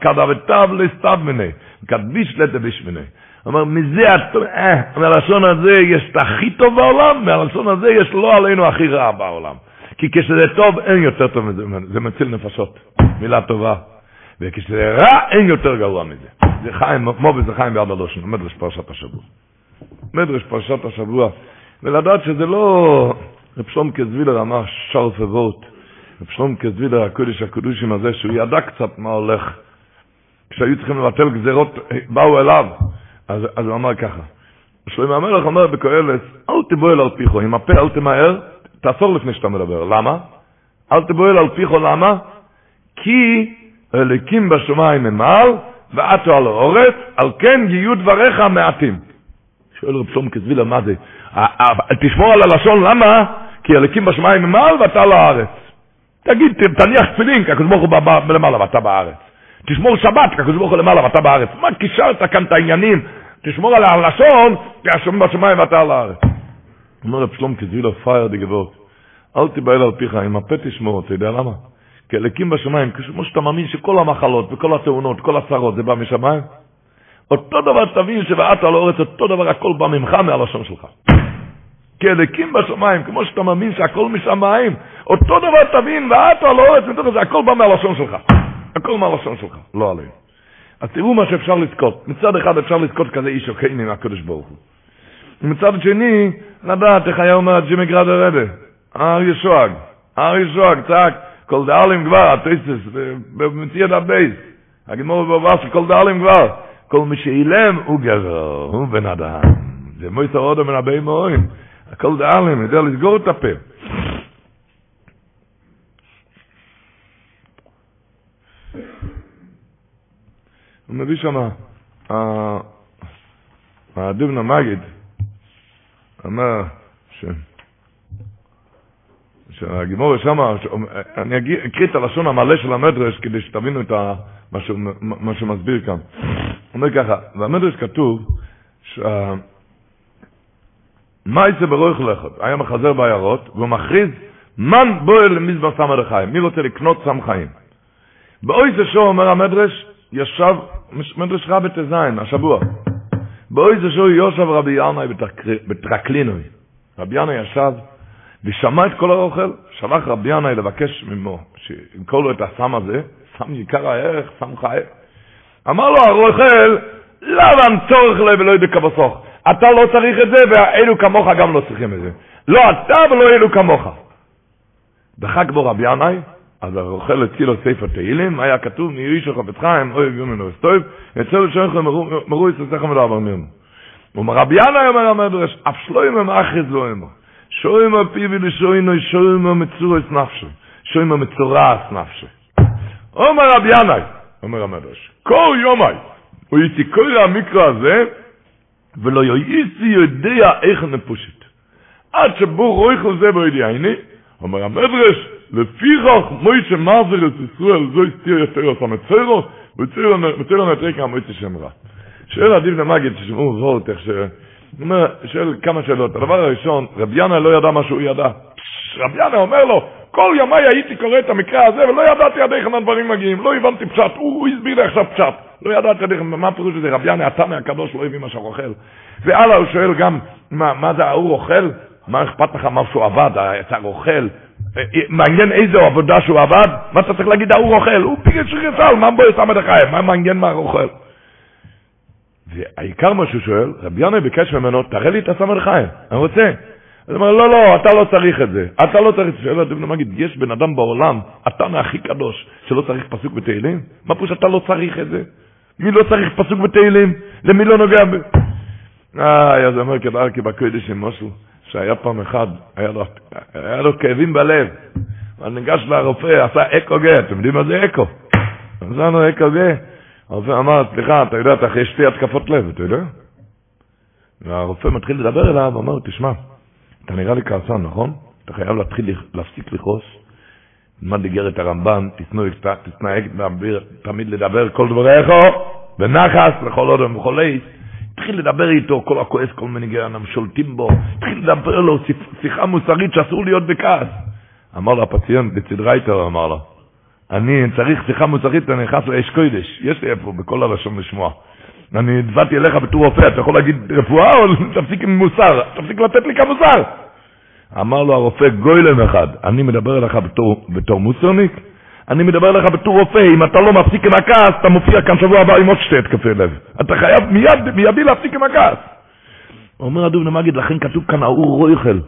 כדא ותו לסתיו מיני, כדביש לתביש מיני. אומר, מזה, אה, מהלשון הזה יש את הכי טוב בעולם, מהלשון הזה יש לא עלינו הכי רע בעולם. כי כשזה טוב, אין יותר טוב מזה, זה מציל נפשות, מילה טובה. וכשזה רע, אין יותר גרוע מזה. זה חיים, מובי זה חיים ביד הלושן, מדרש פרשת השבוע. מדרש פרשת השבוע, ולדעת שזה לא רב שלום כזווילר אמר שרף אבות, רב שלום כזווילר הקודש הקדושים הזה, שהוא ידע קצת מה הולך, כשהיו צריכים לבטל גזירות, באו אליו, אז, אז הוא אמר ככה, שלמה המלך אומר בקהלת, אל תבואל על פיחו, עם הפה אל תמהר, תעצור לפני שאתה מדבר, למה? אל תבואל על פיחו, למה? כי אליקים בשמיים ממעל, ועטו על האורץ, על כן יהיו דבריך מעטים. שואל רב שלום כזווילר, מה זה? תשמור על הלשון, למה? כי הלקים בשמיים ממעל ואתה על הארץ. תגיד, תניח תפילין, כי הקדוש ברוך הוא למעלה ואתה בארץ. תשמור שבת, כי הקדוש ברוך הוא למעלה ואתה בארץ. מה קישרת כאן את העניינים? תשמור על הלשון, כי השם בשמיים ואתה על הארץ. אומר רב שלום כזווילר פייר דגבות, אל תיבהל על פיך, עם הפה תשמור, אתה יודע למה? כי הלקים בשמיים, כמו שאתה מאמין שכל המחלות וכל התאונות, כל הצרות, זה בא משמיים, אותו דבר תבין שבאת על האורץ, אותו דבר הכל בא ממך מהלשון שלך. כי אליקים בשמיים, כמו שאתה מאמין שהכל משמיים, אותו דבר תבין, ואת על האורץ, מתוך זה, הכל בא מהלשון שלך. הכל מהלשון שלך, לא עליהם. אז תראו מה שאפשר לזכות. מצד אחד אפשר לזכות כזה איש אוקיני מהקדוש ברוך הוא. ומצד שני, לדעת איך היה אומר ג'ימי גראד הרבה, הר ישועג, הר ישועג, צעק, כל דאלים כבר, התויסס, במציאת הבייס, הגמור בבאס, כל דאלים כבר, כל מי שאילם הוא גבר, הוא בן אדם. זה מויסר אודו מן הבאים מורים. הכל דאלם, יודע לסגור את הפה. הוא מביא שם, הדובנה מגיד, אמר ש... שהגימור שם, אני אקריא את הלשון המלא של המדרש כדי שתבינו את מה שהוא מסביר כאן. אומר ככה, במדרש כתוב, שה... מה יצא ברויך לכת? היה מחזר בעיירות, והוא מכריז, מן בועל למזבח סמא לחיים. מי רוצה לקנות סם חיים? באוי זה שו, אומר המדרש, ישב, מדרש רבי ט"ז, השבוע. באוי זה שו יושב רבי ינאי בטרקלינוי. רבי ינאי ישב ושמע את כל האוכל, שלח רבי ינאי לבקש ממו, שימכור לו את הסם הזה, סם יקר הערך, סם חי. אמר לו הרוכל, למה צורך לב ולא ידע כבסוך? אתה לא צריך את זה, ואלו כמוך גם לא צריכים את זה. לא אתה ולא אלו כמוך. דחק בו רבי ינאי, אז הרוכל הציל לו ספר תהילים, היה כתוב, נהיו איש החפץ חיים, אוי יומן וסטויב, יצא לשונכם מרו יצאצכם ולא עבר מרנו. רבי ינאי אומר המדרש, אף שלוים הם אחז לא אמר. שוים הפי ולשוינו, שוים המצורס נפשי. שוים המצורס נפשי. אומר רבי ינאי, אומר המדרש, כל יומי, הוא יתיקור המקרא הזה, ולא יויסי יודע איך נפושת. עד שבו רויכל זה בו ידיעני, אומר המדרש, לפיכך מוישה מזר את ישראל, זו הסתיר יותר את המצרו, ומצרו נתרי כמה מוישה שם רע. שואל עדיף למגיד, תשמעו זאת, איך ש... שואל כמה שאלות. הדבר הראשון, רבי ינא לא ידע מה שהוא ידע. רבי ינא אומר לו, כל ימיי הייתי קורא את המקרה הזה, ולא ידעתי עד איך הדברים מגיעים. לא הבנתי פשט, הוא, הוא הסביר לי עכשיו פשט. לא ידעתי עד איך, מה פירוש הזה? רבי ינא, התנא הקדוש לא הבין מה שהוא אוכל. והלאה הוא שואל גם, מה, מה זה האור אוכל? מה אכפת לך מה שהוא עבד, היצר אוכל? מעניין איזו עבודה שהוא עבד? מה אתה צריך להגיד האור אוכל? הוא פיגל שריסל, מה בו יסם את החיים? מה מעניין מה אוכל? והעיקר מה שהוא שואל, רבי ינאי ביקש ממנו, תראה לי את הסמל חיים, אני רוצה. אז הוא אומר, לא, לא, אתה לא צריך את זה. אתה לא צריך את זה. שואל אדם מגיד, יש בן אדם בעולם, אתה מהכי קדוש, שלא צריך פסוק בתהילים? מה פירוש אתה לא צריך את זה? מי לא צריך פסוק בתהילים? למי לא נוגע ב... איי, אז הוא אומר כדארקי בקודש עם משהו, שהיה פעם אחד, היה לו, היה לו כאבים בלב. הוא ניגש לרופא, עשה אקו-גה, אתם יודעים מה זה אקו? עשינו אקו-גה. הרופא אמר, סליחה, אתה יודע, אתה אחרי שתי התקפות לב, אתה יודע? והרופא מתחיל לדבר אליו, לו, תשמע, אתה נראה לי כעסן, נכון? אתה חייב להתחיל, להפסיק לכעוס. תלמד איגרת הרמב"ן, תתנהג תמיד לדבר כל דבריך, ונחס לכל עוד ומחולי. התחיל לדבר איתו, כל הכועס, כל מיני גרענם שולטים בו, התחיל לדבר לו שיחה מוסרית שאסור להיות בכעס. אמר לו הפציינט, בצדרייטר אמר לו, אני צריך שיחה מוסרית, אני נכנס לאש קודש, יש לי איפה בכל הלשון לשמוע. אני באתי אליך בתור רופא, אתה יכול להגיד רפואה או תפסיק עם מוסר, תפסיק לתת לי כמוסר. אמר לו הרופא גוילם אחד, אני מדבר אליך בתור, בתור מוסרניק? אני מדבר אליך בתור רופא, אם אתה לא מפסיק עם הכעס, אתה מופיע כאן שבוע הבא עם עוד שתי התקפי לב. אתה חייב מיד, מיידי להפסיק עם הכעס. אומר הדוב נמגיד, לכן כתוב כאן האור רויכל,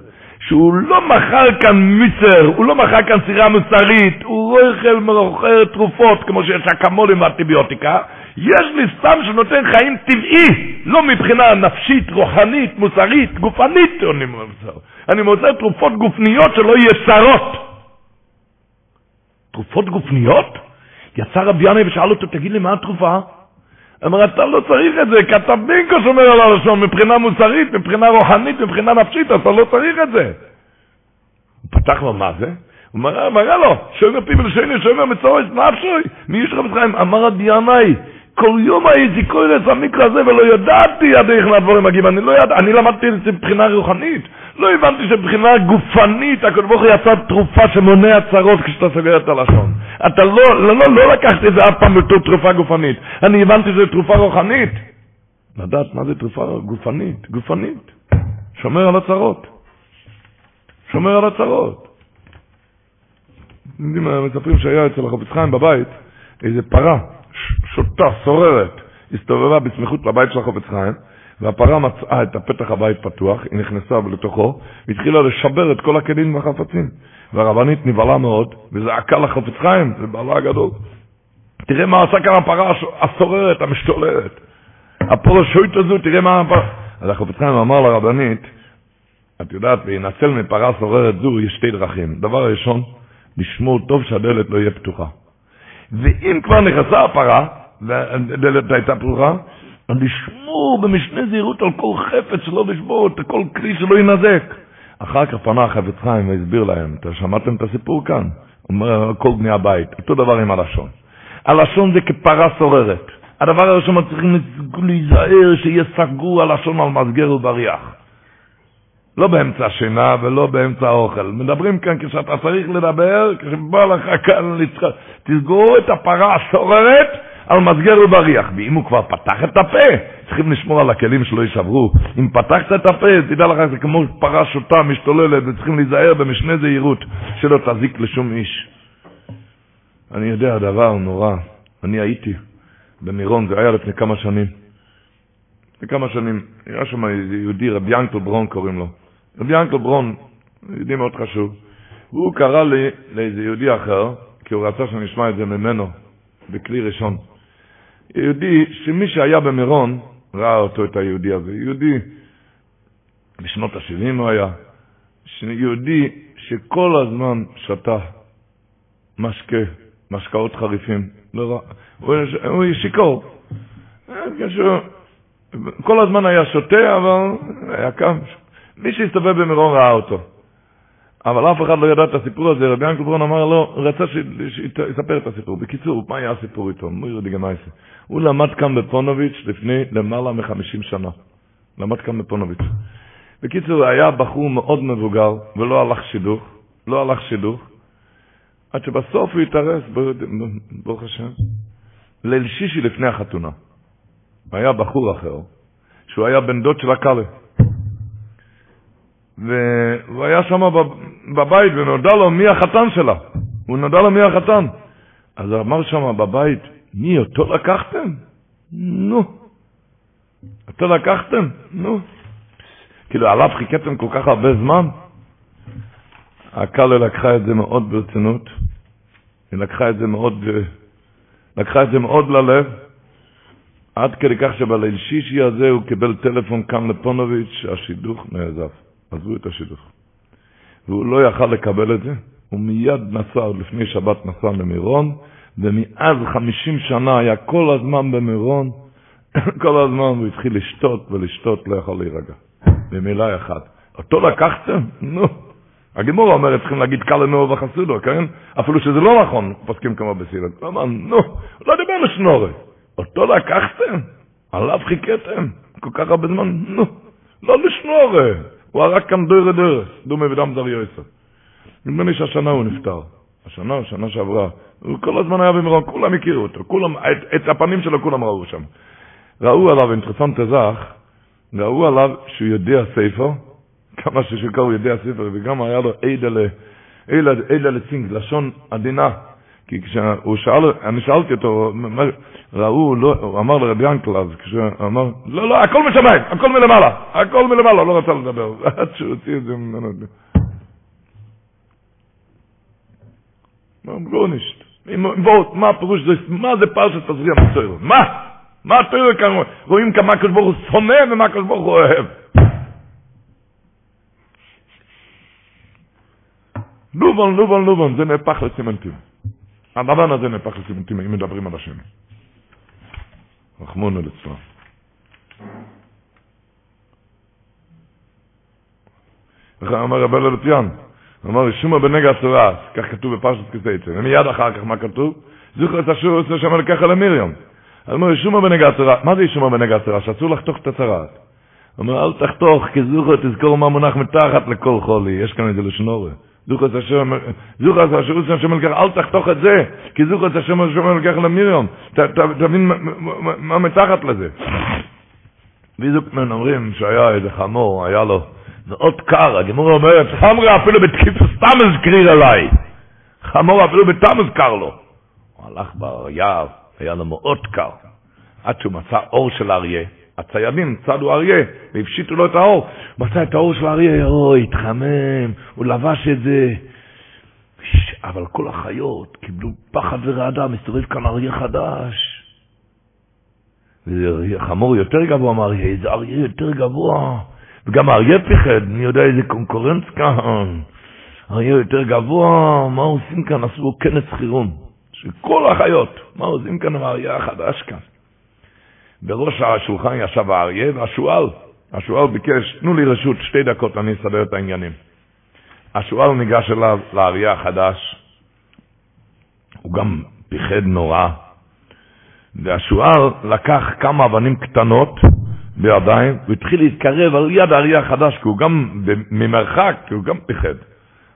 שהוא לא מכר כאן מיצר, הוא לא מכר כאן סירה מוסרית, הוא רויכל מוכר תרופות, כמו שיש אקמולים ואנטיביוטיקה, יש לי סתם שנותן חיים טבעי, לא מבחינה נפשית, רוחנית, מוסרית, גופנית, אני מוצא תרופות גופניות שלא יהיה שרות. תרופות גופניות? יצא רבי ינאי ושאל אותו, תגיד לי, מה התרופה? אמר, אתה לא צריך את זה, כי אתה בינקו שומר על הלשון, מבחינה מוסרית, מבחינה רוחנית, מבחינה נפשית, אתה לא צריך את זה. הוא פתח לו, מה זה? הוא מראה לו, שומר פיבל שני, שומר מצורש נפשוי, מי יש רבי חיים? אמר רבי ינאי, כל יום הייתי קורא את המקרא הזה ולא ידעתי עד איך מהדברים מגיעים, אני לא ידע, אני למדתי את זה מבחינה רוחנית, לא הבנתי שמבחינה גופנית הקדוש ברוך הוא יצא תרופה שמונע צרות כשאתה סוגר את הלשון. אתה לא, לא, לא, לא לקחתי את זה אף פעם בתור תרופה גופנית, אני הבנתי שזה תרופה רוחנית. לדעת מה זה תרופה גופנית, גופנית, שומר על הצרות, שומר על הצרות. מספרים שהיה אצל החופץ חיים בבית איזה פרה. שוטה, סוררת, הסתובבה בסמיכות לבית של החופץ חיים, והפרה מצאה את הפתח הבית פתוח, היא נכנסה לתוכו, והתחילה לשבר את כל הכלים והחפצים. והרבנית נבהלה מאוד, וזעקה לחופץ חיים, זה בעלה הגדול. תראה מה עשה כאן הפרה הסוררת, המשתוללת. הפרשוית הזו, תראה מה הפרה... אז החופץ חיים אמר לרבנית, את יודעת, להינצל מפרה סוררת זו יש שתי דרכים. דבר ראשון, לשמור טוב שהדלת לא יהיה פתוחה. ואם כבר נכנסה הפרה, והדלת הייתה פתוחה, לשמור במשנה זהירות על כל חפץ שלא לשבור את כל כלי שלא ינזק. אחר כך פנה החפץ חיים והסביר להם, שמעתם את הסיפור כאן? אומר, כל בני הבית, אותו דבר עם הלשון. הלשון זה כפרה סוררת. הדבר הראשון, צריכים להיזהר שיהיה סגור הלשון על מסגר ובריח. לא באמצע השינה ולא באמצע האוכל. מדברים כאן כשאתה צריך לדבר, כשבא לך כאן. תסגור את הפרה הסוררת על מסגר ובריח. ואם הוא כבר פתח את הפה, צריכים לשמור על הכלים שלא יישברו. אם פתחת את הפה, תדע לך, זה כמו פרה שוטה, משתוללת, וצריכים להיזהר במשנה זהירות, שלא תזיק לשום איש. אני יודע, דבר נורא. אני הייתי במירון, זה היה לפני כמה שנים. לפני כמה שנים, היה שם יהודי, רבי ינקל ברון קוראים לו. רבי ינקל ברון, יהודי מאוד חשוב, הוא קרא לי לאיזה יהודי אחר, כי הוא רצה שנשמע את זה ממנו, בכלי ראשון. יהודי שמי שהיה במירון ראה אותו, את היהודי הזה. יהודי, בשנות ה-70 הוא היה, יהודי שכל הזמן שתה משקה, משקאות חריפים. לא רע. הוא, הוא שיכור. כל הזמן היה שותה, אבל היה קם. מי שהסתובב במירון ראה אותו. אבל אף אחד לא ידע את הסיפור הזה, רבי ינקל ברון אמר לו, רצה שיספר את הסיפור. בקיצור, מה היה הסיפור איתו? מויר דיגמייסה. הוא למד כאן בפונוביץ' לפני למעלה מחמישים שנה. למד כאן בפונוביץ'. בקיצור, היה בחור מאוד מבוגר, ולא הלך שידוך, לא הלך שידוך, עד שבסוף הוא התארס, ברוך השם, ליל שישי לפני החתונה. היה בחור אחר, שהוא היה בן דוד של הקאלה. והוא היה שם בבית ונודע לו מי החתן שלה. הוא נודע לו מי החתן. אז הוא אמר שם בבית, מי, אותו לקחתם? נו. אותו לקחתם? נו. כאילו, עליו חיכיתם כל כך הרבה זמן? הקאלה לקחה את זה מאוד ברצינות. היא לקחה את זה מאוד, לקחה את זה מאוד ללב. עד כדי כך שבליל שישי הזה הוא קיבל טלפון כאן לפונוביץ', השידוך נעזב. עזבו את השידוך. והוא לא יכל לקבל את זה, הוא מיד נסע, לפני שבת נסע למירון, ומאז חמישים שנה היה כל הזמן במירון, *coughs* כל הזמן הוא התחיל לשתות ולשתות, לא יכול להירגע. במילה אחת. אותו לקחתם? *laughs* נו. הגימור אומרת, צריכים להגיד קל לנו וחסודו, כן? אפילו שזה לא נכון, פוסקים כמו בסילת. אמר, נו, לא דיבר לשנורי. אותו לקחתם? עליו חיכיתם? כל כך הרבה זמן? נו, לא לשנורי. הוא הרג כאן דוירי דרס, דומי ודם זר יויסר. נדמה לי שהשנה הוא נפטר. השנה, השנה שעברה. הוא כל הזמן היה במירון, כולם הכירו אותו. כולם, את, את הפנים שלו כולם ראו שם. ראו עליו, אינטרסנט אזרח, ראו עליו שהוא יודע ספר, כמה ששקר הוא יודע ספר, וגם היה לו עדה לצינק, לשון עדינה. כי כשהוא שאל, אני שאלתי אותו, ראו, לא, הוא אמר לרבי ינקל אז, כשהוא אמר, לא, לא, הכל משמיים, הכל מלמעלה, הכל מלמעלה, לא רצה לדבר, *laughs* עד שהוא הוציא את זה ממנו. לא נשת. מה הפירוש, מה זה פרשת תזריע מצויר? מה? מה התויר כאן? רואים כמה הקדוש ברוך הוא שונא ומה הקדוש ברוך הוא אוהב. לובון, לובון, לובון, זה נהפך לסימנטים. הדבר הזה נהפך לסימנטים, אם מדברים על השם. רחמונו לצלם. אמר רבי ללוטיאן? אמר, שומה בנגע הצורס, כך כתוב בפרשת כסייצר. ומיד אחר כך מה כתוב? זוכר את השור עושה שם לקחה למיריום. הוא אומר, שומה בנגע הצורס. מה זה שומה בנגע הצורס? שאסור לחתוך את הצרעת. אומר, אל תחתוך, כי זוכר תזכור מה מונח מתחת לכל חולי. יש כאן איזה לשנורה. זוכר את השם, זוכר את השם, זוכר את השם לקח, אל תחתוך את זה, כי זוכר את השם, השם לקח למיריום. תבין מה מתחת לזה. ויזוקמן אומרים שהיה איזה חמור, היה לו מאוד קר, הגמור אומרת, חמרה אפילו בתקיפה סתם הזכריר עליי. חמור אפילו בתמוז קר לו. הוא הלך ביער, היה לו מאוד קר. עד שהוא מצא אור של אריה, הציידים צדו אריה, והפשיטו לו את האור. מצא את האור של אריה, אוי, התחמם, הוא לבש את זה. אבל כל החיות קיבלו פחד ורעדה, מסתובב כאן אריה חדש. וזה חמור יותר גבוה מאריה, זה אריה יותר גבוה. וגם האריה פיחד, מי יודע איזה קונקורנץ כאן. אריה יותר גבוה, מה עושים כאן? עשו כנס חירום. של כל החיות, מה עושים כאן עם האריה החדש כאן? בראש השולחן ישב האריה והשועל. השועל ביקש, תנו לי רשות שתי דקות, אני אסדר את העניינים. השועל ניגש אליו, לאריה החדש, הוא גם פיחד נורא, והשועל לקח כמה אבנים קטנות בידיים, והתחיל להתקרב על יד האריה החדש, כי הוא גם ממרחק, כי הוא גם פיחד.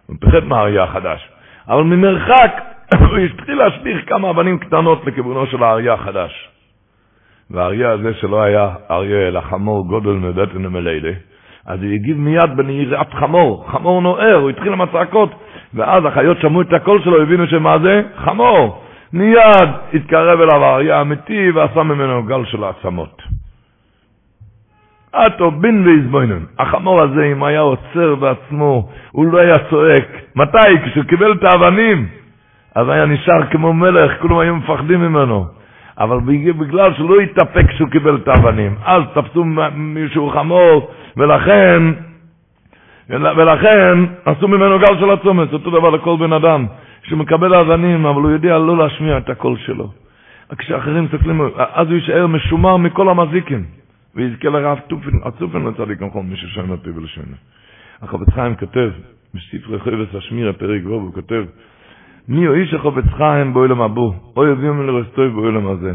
הוא פיחד מהאריה החדש. אבל ממרחק *coughs* הוא התחיל להשליך כמה אבנים קטנות לכיוונו של האריה החדש. והאריה הזה שלא היה אריה אלא חמור גודל מבטן ומלילה, אז הוא הגיב מיד בנהירת חמור, חמור נוער, הוא התחיל עם הצעקות, ואז החיות שמעו את הקול שלו, הבינו שמה זה? חמור. מיד התקרב אליו האריה האמיתי ועשה ממנו גל של עצמות. אטו בין ואיזבוינן. החמור הזה, אם היה עוצר בעצמו, הוא לא היה צועק. מתי? כשהוא קיבל את האבנים. אז היה נשאר כמו מלך, כולם היו מפחדים ממנו. אבל בגלל שלא התאפק כשהוא קיבל את האבנים. אז תפסו מישהו חמור, ולכן, ולכן עשו ממנו גל של הצומץ. אותו דבר לכל בן אדם, שמקבל אבנים, אבל הוא יודע לא להשמיע את הקול שלו. כשאחרים מסתכלים, אז הוא יישאר משומר מכל המזיקים. ויזכה לרב תופן, הצופן לצדיק נכון, מי ששם לפה ולשונה. החפץ חיים כותב, בספרי חבס השמיר, הפרק וו, הוא כותב, מי או איש החפץ חיים באוילם הבו, או יביאו מלרסטוי באוילם הזה,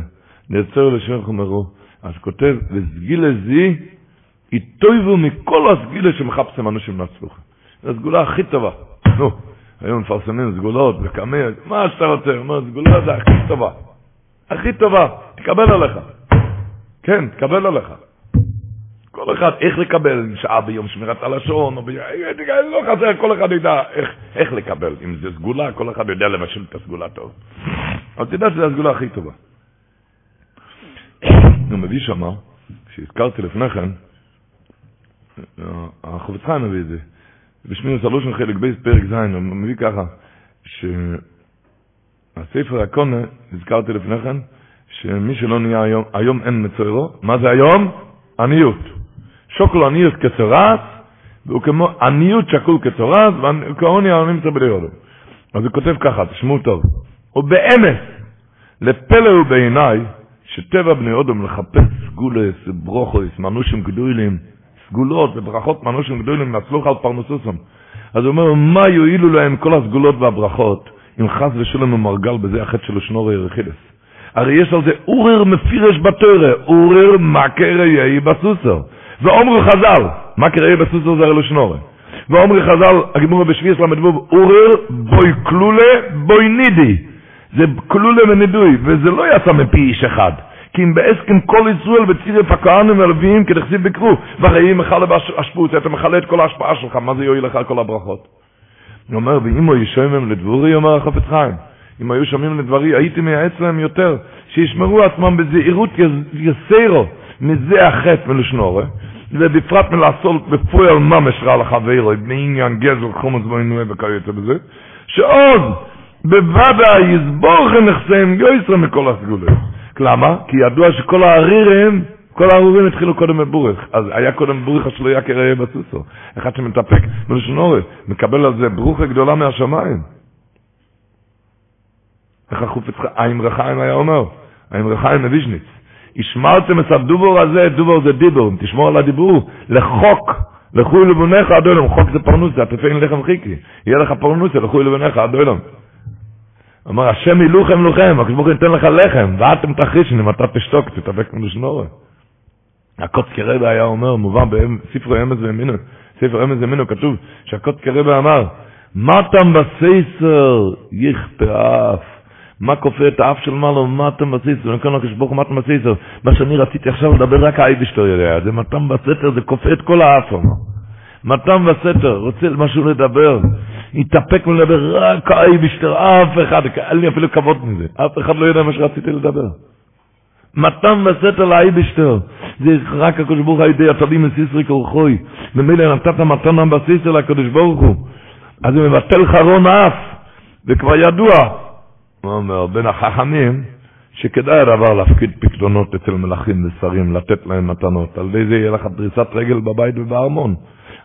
נעצר לשם חומרו. אז כותב, וסגילה זי, יטויבו מכל הסגילה שמחפשם אנשים להצלוח. זו הסגולה הכי טובה. נו, היום מפרסמים סגולות וקמי, מה שאתה רוצה, אומר, סגולה זה הכי טובה. הכי טובה, תקבל עליך. כן, תקבל עליך. כל אחד, איך לקבל שעה ביום שמירת הלשון, ב... לא חסר, כל אחד יודע איך, איך לקבל. אם זה סגולה, כל אחד יודע לבשל את הסגולה טוב. אבל תדע שזו הסגולה הכי טובה. הוא מביא שמה, כשהזכרתי לפני כן, החובץ חיים מביא את זה, בשמירת הלושן חלק בייס פרק ז', הוא מביא ככה, שהספר הקונה, הזכרתי לפני כן, שמי שלא נהיה היום, היום אין מצוירו, מה זה היום? עניות. שוקל עניות כצורס, והוא כמו עניות שקול כצורס, וכעוני הנמצא בליודו. אז הוא כותב ככה, תשמעו טוב, ובאמס, לפלא הוא בעיניי, שטבע בני אודם לחפש סגולס, ברוכוס, מנושים גדולים, סגולות וברכות מנושים גדולים, נצלוך על פרנסוסם. אז הוא אומר, מה יועילו להם כל הסגולות והברכות, אם חס ושלום הוא מרגל בזה החטא שלו שנו ירחילס. הרי יש על זה אורר מפירש בתוירה, אורר מקר יהי בסוסר. ואומרו חז"ל, בסוסר זה הרי לא שנורא. ואומרי חז"ל, הגימור בשביעס ל"ו, אורר בוי כלולה בוי נידי. זה כלולה ונידוי, וזה לא יצא מפי איש אחד. כי אם בהסכם כל ישראל בצירף הכהנים והלוויים כדכסיב בקרו, והרי אם מכלה בהשפוץ, אתה מכלה את כל ההשפעה שלך, מה זה יועיל לך כל הברכות? הוא אומר, ואם הוא ישומם לדבורי, אומר החפץ חיים, אם היו שומעים לדברי, הייתי מייעץ להם יותר, שישמרו עצמם בזהירות יסרו, מזה החטא מלשנורי, ובפרט מלעשות בפועל ממש רע לחברו, בעניין גזל חומץ בוינוי וכיוצא בזה, שעוד בוודאי יסבורכם נכסיהם גויסר מכל הסגולות. למה? כי ידוע שכל הערירים, כל הערירים התחילו קודם בבורך. אז היה קודם בורך שלא היה כראה בסוסו. אחד שמתאפק אורך, מקבל על זה ברוכה גדולה מהשמיים. איך החופץ חיים היה אומר? האמר חיים מוויז'ניץ. השמרתם את הדובור הזה, דובור זה דיבור, תשמור על הדיבור, לחוק, לכו לבונך עד עולם, חוק זה פרנוסה, תפן לחם חיקי, יהיה לך פרנוסה, לכו לבונך עד עולם. אמר, השם ילוכם לוכם, הקדוש ברוך הוא ייתן לך לחם, ואתם תחרישן, אם אתה תשתוק, תתאבק מלשנורי. הקוצקי רבה היה אומר, מובן בספר אמס ואמינו, ספר אמס ואמינו כתוב, שהקוצקי רבה אמר, מתם בסייסר יכפה אף. מה כופה את האף של מעלה, מתם בסייסר, אני קורא לקדוש ברוך הוא מתם בסייסר. מה שאני רציתי עכשיו לדבר, רק האייבשטר יודע, זה מתם בסתר, זה כופה את כל האף. מתם בסתר, רוצה משהו לדבר. התאפק מלדבר רק האייבשטר, אף אחד, אין לי אפילו כבוד מזה, אף אחד לא יודע מה שרציתי לדבר. מתן בסתר לאייבשטר, זה רק הקדוש ברוך הוא הידי הטבים מסיסרי כורחוי, ממילא נתת מתן בסיסר לקדוש ברוך הוא, אז הוא מבטל חרון אף, וכבר ידוע, הוא אומר, בין החכמים, שכדאי הדבר להפקיד פקדונות אצל מלכים ושרים, לתת להם מתנות, על ידי זה יהיה לך דריסת רגל בבית ובארמון.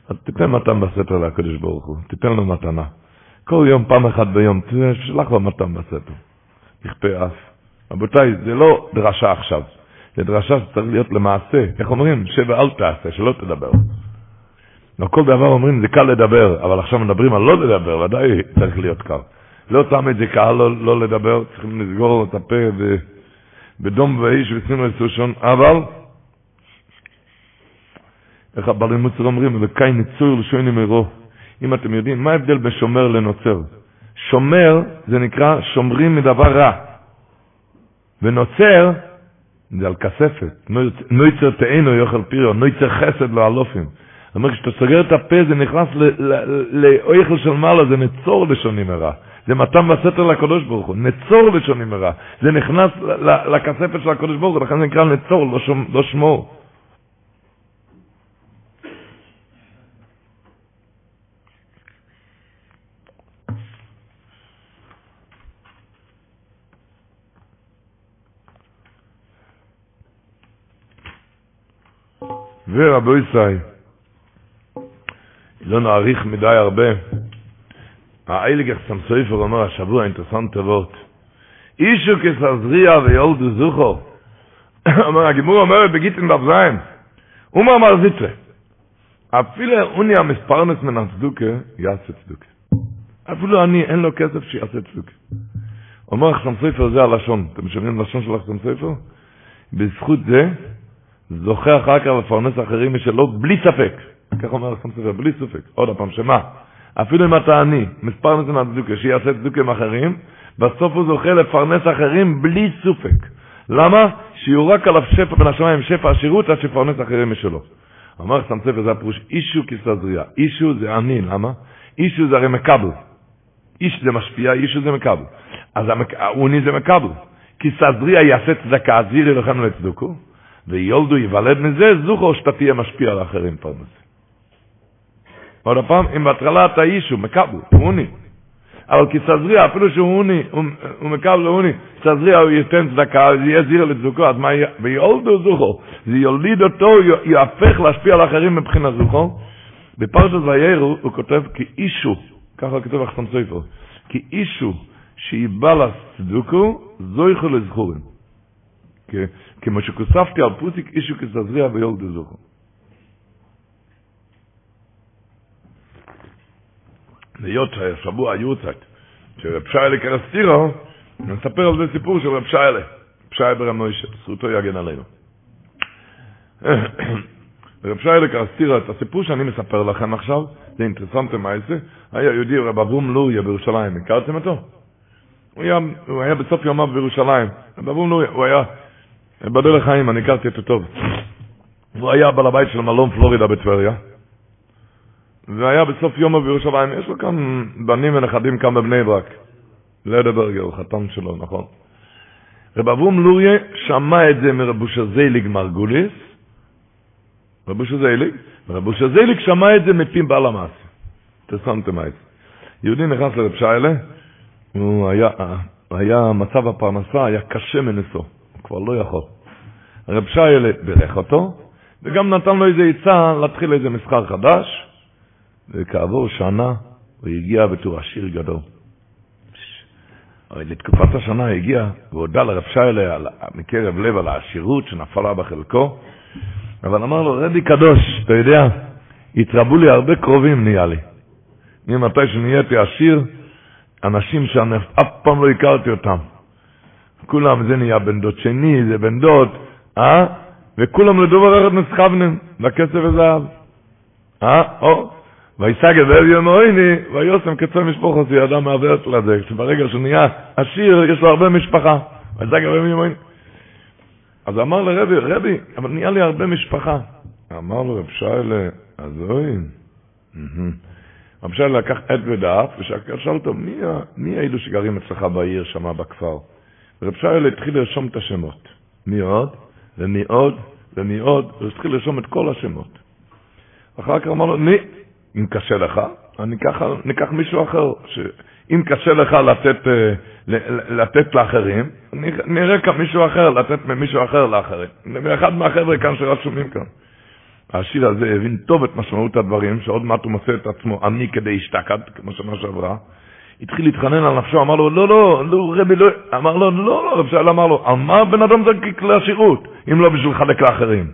אז תיתן מתן בסתר לקדוש ברוך הוא, תיתן לו מתנה. כל יום, פעם אחת ביום, תשלח לו מתן בסתר. יכפה אף. רבותיי, זה לא דרשה עכשיו, זה דרשה שצריך להיות למעשה. איך אומרים? שב ואל תעשה, שלא תדבר. לא כל דבר אומרים, זה קל לדבר, אבל עכשיו מדברים על לא לדבר, ודאי צריך להיות קל. לא תמיד זה קל לא, לא לדבר, צריכים לסגור את הפה בדום ואיש ושימו את סושון, אבל איך הבעלי מוצר אומרים, וקי ניצור לשוני מרו. אם אתם יודעים, מה ההבדל בין שומר לנוצר? שומר זה נקרא שומרים מדבר רע. ונוצר זה על כספת. נויצר תאינו יאכל פירו, נויצר חסד לא אלופים. זאת אומרת, כשאתה סוגר את הפה זה נכנס לאויכל של מעלה, זה נצור לשונים הרע. זה מתן בסתר לקדוש ברוך הוא, נצור לשונים הרע. זה נכנס לכספת של הקדוש ברוך הוא, לכן זה נקרא נצור, לא, לא שמור. ורבו ישראל, לא נאריך מדי הרבה, האייליגר סמסויפר אומר השבוע אינטרסנט טובות, אישו כסזריע ויולדו זוכו, *coughs* אומר הגימור אומרת בגיטין בבזיים, הוא מאמר זיטרה, אפילו אוני המספרנס מן הצדוקה, יעשה צדוקה. אפילו אני, אין לו כסף שיעשה צדוקה. אומר חסם סופר זה הלשון, אתם שומעים לשון של חסם סופר? בזכות זה, זוכה אחר כך לפרנס אחרים משלו בלי ספק. כך אומר החסם סופר, בלי ספק. עוד הפעם, שמה? אפילו אם אתה עני, מספר נתון הצדוקה, שיעשה צדוקה עם אחרים, בסוף הוא זוכה לפרנס אחרים בלי ספק. למה? שיורק עליו שפע בין השמיים, שפע עשירות, עד שפרנס אחרים משלו. אמר חסם סופר, זה הפירוש, אישו כסזריה. אישו זה עני, למה? אישו זה הרי מקבל. איש זה משפיע, אישו זה מקבל. אז העוני זה מקבל. כי סזריה יעשה צדקה, זירי לכם לצדוקו. ויולדו ייוולד מזה, זוכו שאתה תהיה משפיע על האחרים פרנס. עוד פעם, אם בהתחלה אתה איש, הוא מקבל, הוא עוני. אבל כי סזריע, אפילו שהוא עוני, הוא מקבל עוני, סזריע הוא ייתן צדקה, זה יהיה זיר לצדוקו, אז מה יהיה? ויולדו זוכו, זה יוליד אותו, יהפך להשפיע על האחרים מבחינת זוכו. בפרשת ויירו הוא כותב כי אישו, ככה כתוב אחסם סופר, כי אישו שיבא לצדוקו, זויכו לזכורים. כמו שכוספתי על פוסיק אישו כסזריע ויולדו זוכו. והיות שהשבוע היורצייט של רב שיילה קרסטירו, מספר על זה סיפור של רב שיילה, רב שיילה ברמוישה, זכותו יגן עלינו. רב שיילה קרסטירו, את הסיפור שאני מספר לכם עכשיו, זה אינטרסנטי מה זה, היה יהודי רב אברום לוריה בירושלים, הכרתם אותו? הוא היה, הוא היה בסוף יומיו בירושלים, רב אברום לוריה, הוא היה בדרך חיים, אני הכרתי אותו טוב. הוא היה בעל הבית של מלון פלורידה בטבריה. והיה בסוף יום בירושלים, יש לו כאן בנים ונכדים כאן בבני ברק. לדברגר, הוא חתם שלו, נכון. רב אברום לוריה שמע את זה מרב אושר זייליג מרגוליס, רב אושר זייליג, ורב אושר זייליג שמע את זה מפי בעל המעשה. תשמתם את זה. יהודי נכנס לרב שיילה, הוא היה, היה, מצב הפרנסה היה קשה מנשוא, הוא כבר לא יכול. רב שיילה בירך אותו, וגם נתן לו איזה עצה להתחיל איזה מסחר חדש, וכעבור שנה הוא הגיע בתור עשיר גדול. הרי לתקופת השנה הגיע והודה לרב שיילה מקרב לב על העשירות שנפלה בחלקו, אבל אמר לו, רבי קדוש, אתה יודע, התרבו לי הרבה קרובים נהיה לי. ממתי שנהייתי עשיר, אנשים שאני אף פעם לא הכרתי אותם. כולם, זה נהיה בן דוד שני, זה בן דוד, אה? וכולם לדובר אחד נסחבנים, בכסף וזהב. אה? או, ויסגד ואביו מאויני, ויוסם קצר משפחו, זה אדם מעוות לזה, שברגע שהוא נהיה עשיר, יש לו הרבה משפחה. ויסגד ואביו מאויני. אז אמר לרבי, רבי, אבל נהיה לי הרבה משפחה. אמר לו רב שיילה, אוי. רב שיילה לקח עט ודף, ושאל אותו, מי, מי האלו שגרים אצלך בעיר, שמה בכפר? רב שיילה התחיל לרשום את השמות. מי עוד? ומי עוד? ומי עוד? הוא התחיל לרשום את כל השמות. אחר כך אמר לו, ני, אם קשה לך, אני ככה, ניקח מישהו אחר, שאם קשה לך לתת, לתת לאחרים, נראה כאן מישהו אחר, לתת ממישהו אחר לאחרים. מאחד מהחבר'ה כאן שרשומים כאן. השיר הזה הבין טוב את משמעות הדברים, שעוד מעט הוא מוצא את עצמו עני כדי אשתקד, כמו שנה שעברה. התחיל להתחנן על נפשו, אמר לו, לא, לא, לא, רבי, לא, אמר לו, לא, לא, רב שאל אמר לו, על מה בן אדם צריך כלי השירות, אם לא בשביל לחלק לאחרים?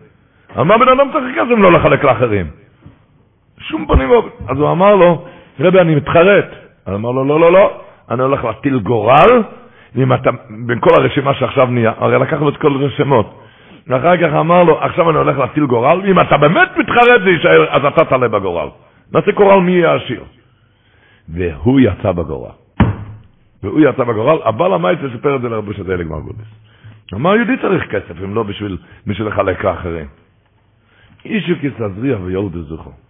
על מה בן אדם צריך כסף אם לא לחלק לאחרים? שום פנים ואופן. אז הוא אמר לו, רבי, אני מתחרט. הוא אמר לו, לא, לא, לא, אני הולך להטיל גורל, אם אתה, בין כל הרשימה שעכשיו נהיה, הרי לקחנו את כל הרשימות. ואחר כך אמר לו, עכשיו אני הולך להטיל גורל, אם אתה באמת מתחרט זה יישאר, אז אתה תעלה בגורל. נעשה גורל מי יהיה עשיר. והוא יצא בגורל. והוא יצא בגורל, הבעל המייצה סיפר את זה לרבו שזה אלג מרגודס. אמר, יהודי צריך כסף, אם לא בשביל, בשביל לחלק לאחרים. אישו כסזריח ויולדו זוכו.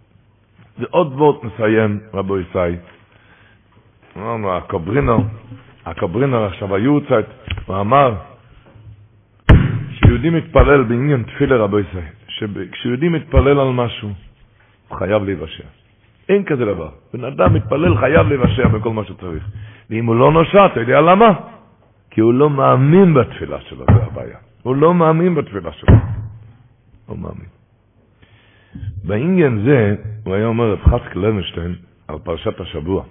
ועוד וורט מסיים, רבו ישי. אמרנו, הקוברינר, הקוברינר עכשיו היורצייט, הוא אמר, כשיהודי מתפלל בעניין תפילה רבו ישי, שכשיהודי מתפלל על משהו, הוא חייב להיוושע. אין כזה דבר. בן אדם מתפלל חייב להיוושע בכל מה שצריך. ואם הוא לא נושע, אתה יודע למה? כי הוא לא מאמין בתפילה שלו, זה הבעיה. הוא לא מאמין בתפילה שלו. לא מאמין. בעניין זה, הוא היה אומר רב חסק לוינשטיין על פרשת השבוע,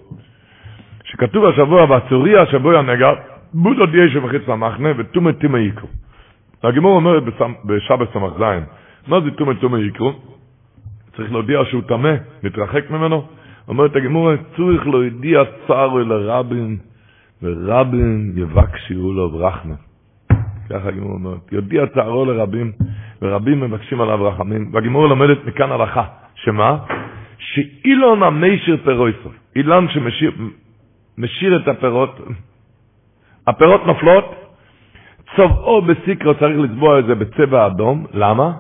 שכתוב השבוע, והצורי השבוע נגע, בודו דיה שמחיץ למחנה ותומה תימה יקרו. הגימור אומרת בשבת זין, מה זה תומה תומה יקרו? צריך להודיע שהוא טמא, מתרחק ממנו. אומרת הגימור, צריך להודיע צערו לרבין, ורבין יבקשו לו ברחמה. ככה הגימור אומרת, יודיע צערו לרבים, ורבים מבקשים עליו רחמים. והגימור לומדת מכאן הלכה, שמה? שאילון המיישיר פירויסו, אילן שמשיר את הפירות, הפירות נופלות, צובעו בסיקרו צריך לצבוע את זה בצבע אדום, למה?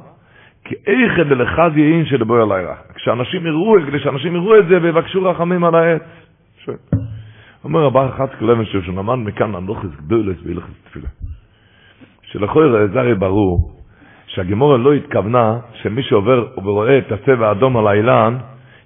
כי איכא דלחז יעין שלבוא אליי רח. כשאנשים יראו, כדי שאנשים יראו את זה ויבקשו רחמים על העץ. אומר רבה אחת קלמשר, שהוא למד מכאן הנוחס גדולס והילכס תפילה. שלכל זה הרי ברור שהגימורה לא התכוונה שמי שעובר ורואה את הצבע האדום על האילן,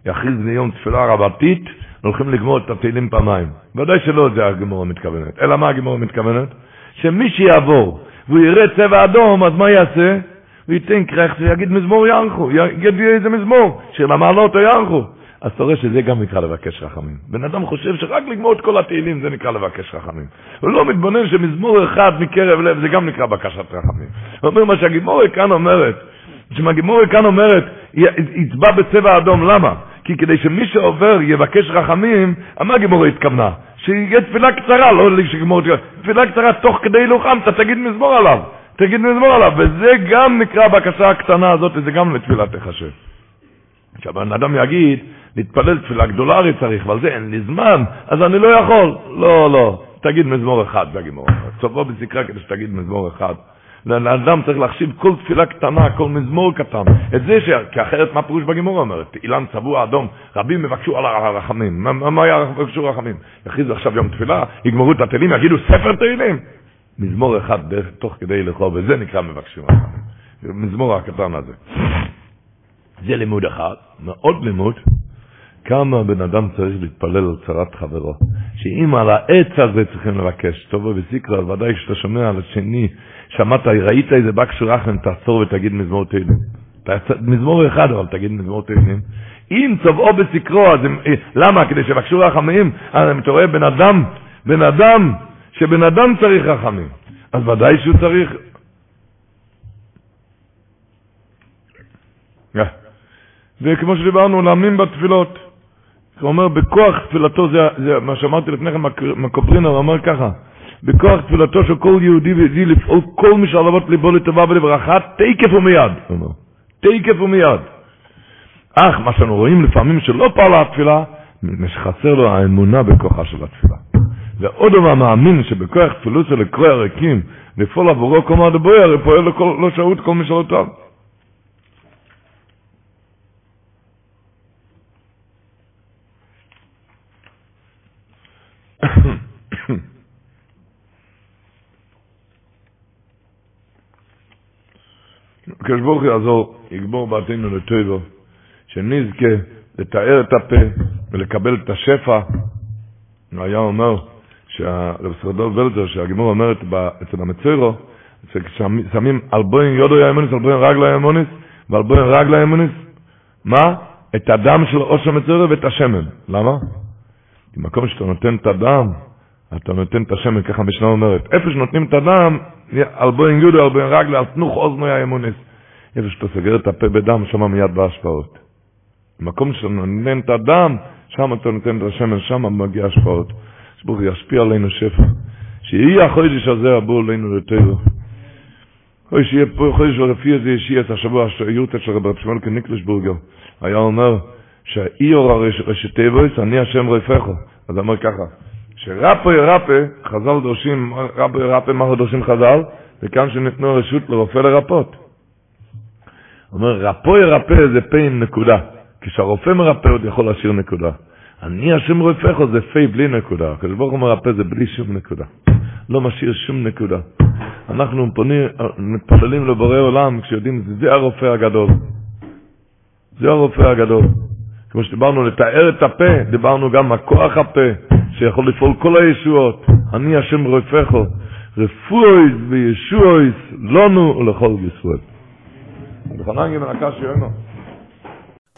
יכריז ביום תפילה רבתית, הולכים לגמור את התהילים פעמיים. ודאי שלא זה הגימורה מתכוונת. אלא מה הגימורה מתכוונת? שמי שיעבור והוא יראה צבע אדום, אז מה יעשה? הוא ייתן קרחט ויגיד מזמור ירחו, יגיד איזה מזמור, שיר למעלות או ירחו. אז אתה רואה שזה גם נקרא לבקש רחמים. בן אדם חושב שרק לגמור את כל התהילים זה נקרא לבקש רחמים. הוא לא מתבונן שמזמור אחד מקרב לב זה גם נקרא בקשת רחמים. הוא אומר מה שהגימורי כאן אומרת, שהגימורי כאן אומרת, יצבע בצבע אדום, למה? כי כדי שמי שעובר יבקש רחמים, מה הגימורי התכוונה? שיהיה תפילה קצרה, לא שגמור תפילה קצרה תוך כדי הילוכם, אתה תגיד מזמור עליו, תגיד מזמור עליו, וזה גם נקרא הבקשה הקטנה הזאת, וזה גם לתפילה תחשב. כשהבן אדם יגיד, להתפלל תפילה גדולה הרי צריך, ועל זה אין לי זמן, אז אני לא יכול. לא, לא, תגיד מזמור אחד בגימור. סופו בזקרה כדי שתגיד מזמור אחד. לאדם צריך להחשיב כל תפילה קטנה, כל מזמור קטן. את זה, ש... כי אחרת מה פירוש בגימור אומרת? אילן צבוע אדום, רבים מבקשו על הרחמים. מה, מה מבקשו רחמים? יכריזו עכשיו יום תפילה, יגמרו את התהילים, יגידו ספר תהילים. מזמור אחד תוך כדי לכו, וזה נקרא מבקשים רחמים. מזמור הקטן הזה. זה לימוד אחד, מאוד לימוד, כמה בן אדם צריך להתפלל על צרת חברו. שאם על העץ הזה צריכים לבקש, טוב וסיקרא, ודאי כשאתה שומע על השני, שמעת, ראית איזה בקשו רחם, תעצור ותגיד מזמור תהילים. מזמור אחד, אבל תגיד מזמור תהילים. אם צובעו בסקרו, אז אה, למה? כדי שבקשו רחמים? אז אתה רואה בן אדם, בן אדם, שבן אדם צריך רחמים. אז ודאי שהוא צריך... Yeah. וכמו שדיברנו, להאמין בתפילות. הוא אומר, בכוח תפילתו, זה, זה מה שאמרתי לפני כן, מקוברינר, הוא אומר ככה, בכוח תפילתו של כל יהודי ויהודי לפעול כל משלבות ליבו לטובה ולברכה, תקף ומיד. תקף ומיד. אך מה שאנו רואים לפעמים שלא פעלה התפילה, שחסר לו האמונה בכוחה של התפילה. ועוד הוא מאמין שבכוח תפילות של לקרוא הריקים, לפעול עבורו כל מה דבוי, הרי פועל לכל, לא שהות כל משאלותיו. הקדוש ברוך הוא יעזור, יגמור בעתינו לטובו, שנזכה לתאר את הפה ולקבל את השפע. הוא היה אומר, רב סרדור ולזר, שהגמור אומרת אצל המצוירו, ששמים אלבוין יודו יאמוניס, אלבוין רגלו יאמוניס, ואלבוין רגלו יאמוניס, מה? את הדם של עוש המצוירו ואת השמן. למה? במקום שאתה נותן את הדם, אתה נותן את השמן, ככה המשנה אומרת. איפה שנותנים את הדם, אלבוין יודו, אלבוין רגלו, על תנוך אוזנו יאמוניס. איפה שאתה סוגר את הפה בדם, שם מיד בהשפעות. במקום שאתה נותן את הדם, שם אתה נותן את השמן, שם מגיע השפעות. שברוך ישפיע עלינו שפע. שיהיה החודש הזה עבור עלינו לטבע. אוי שיהיה פה חודש ולפי זה ישי את השבוע היורטה של רבי שמואל כניקלשבורגר. היה אומר שהאיור טבעס, אני השם רפאך. אז אמר ככה, שרפו ירפא, חז"ל דורשים, רפו ירפא, מה דורשים חז"ל? וכאן שניתנו רשות לרופא לרפות. אומר, רפו ירפא זה פה עם נקודה. כשהרופא מרפא עוד יכול להשאיר נקודה. אני השם רופאך זה פי בלי נקודה. הקדוש ברוך הוא מרפא זה בלי שום נקודה. לא משאיר שום נקודה. אנחנו פונים, מתפללים לבורא עולם כשיודעים, זה הרופא הגדול. זה הרופא הגדול. כמו שדיברנו, לתאר את הפה, דיברנו גם הכוח הפה, שיכול לפעול כל הישועות. אני השם רופאך, רפואיס וישועיס לנו ולכל ישראל. חנן גמר הקש יוימו.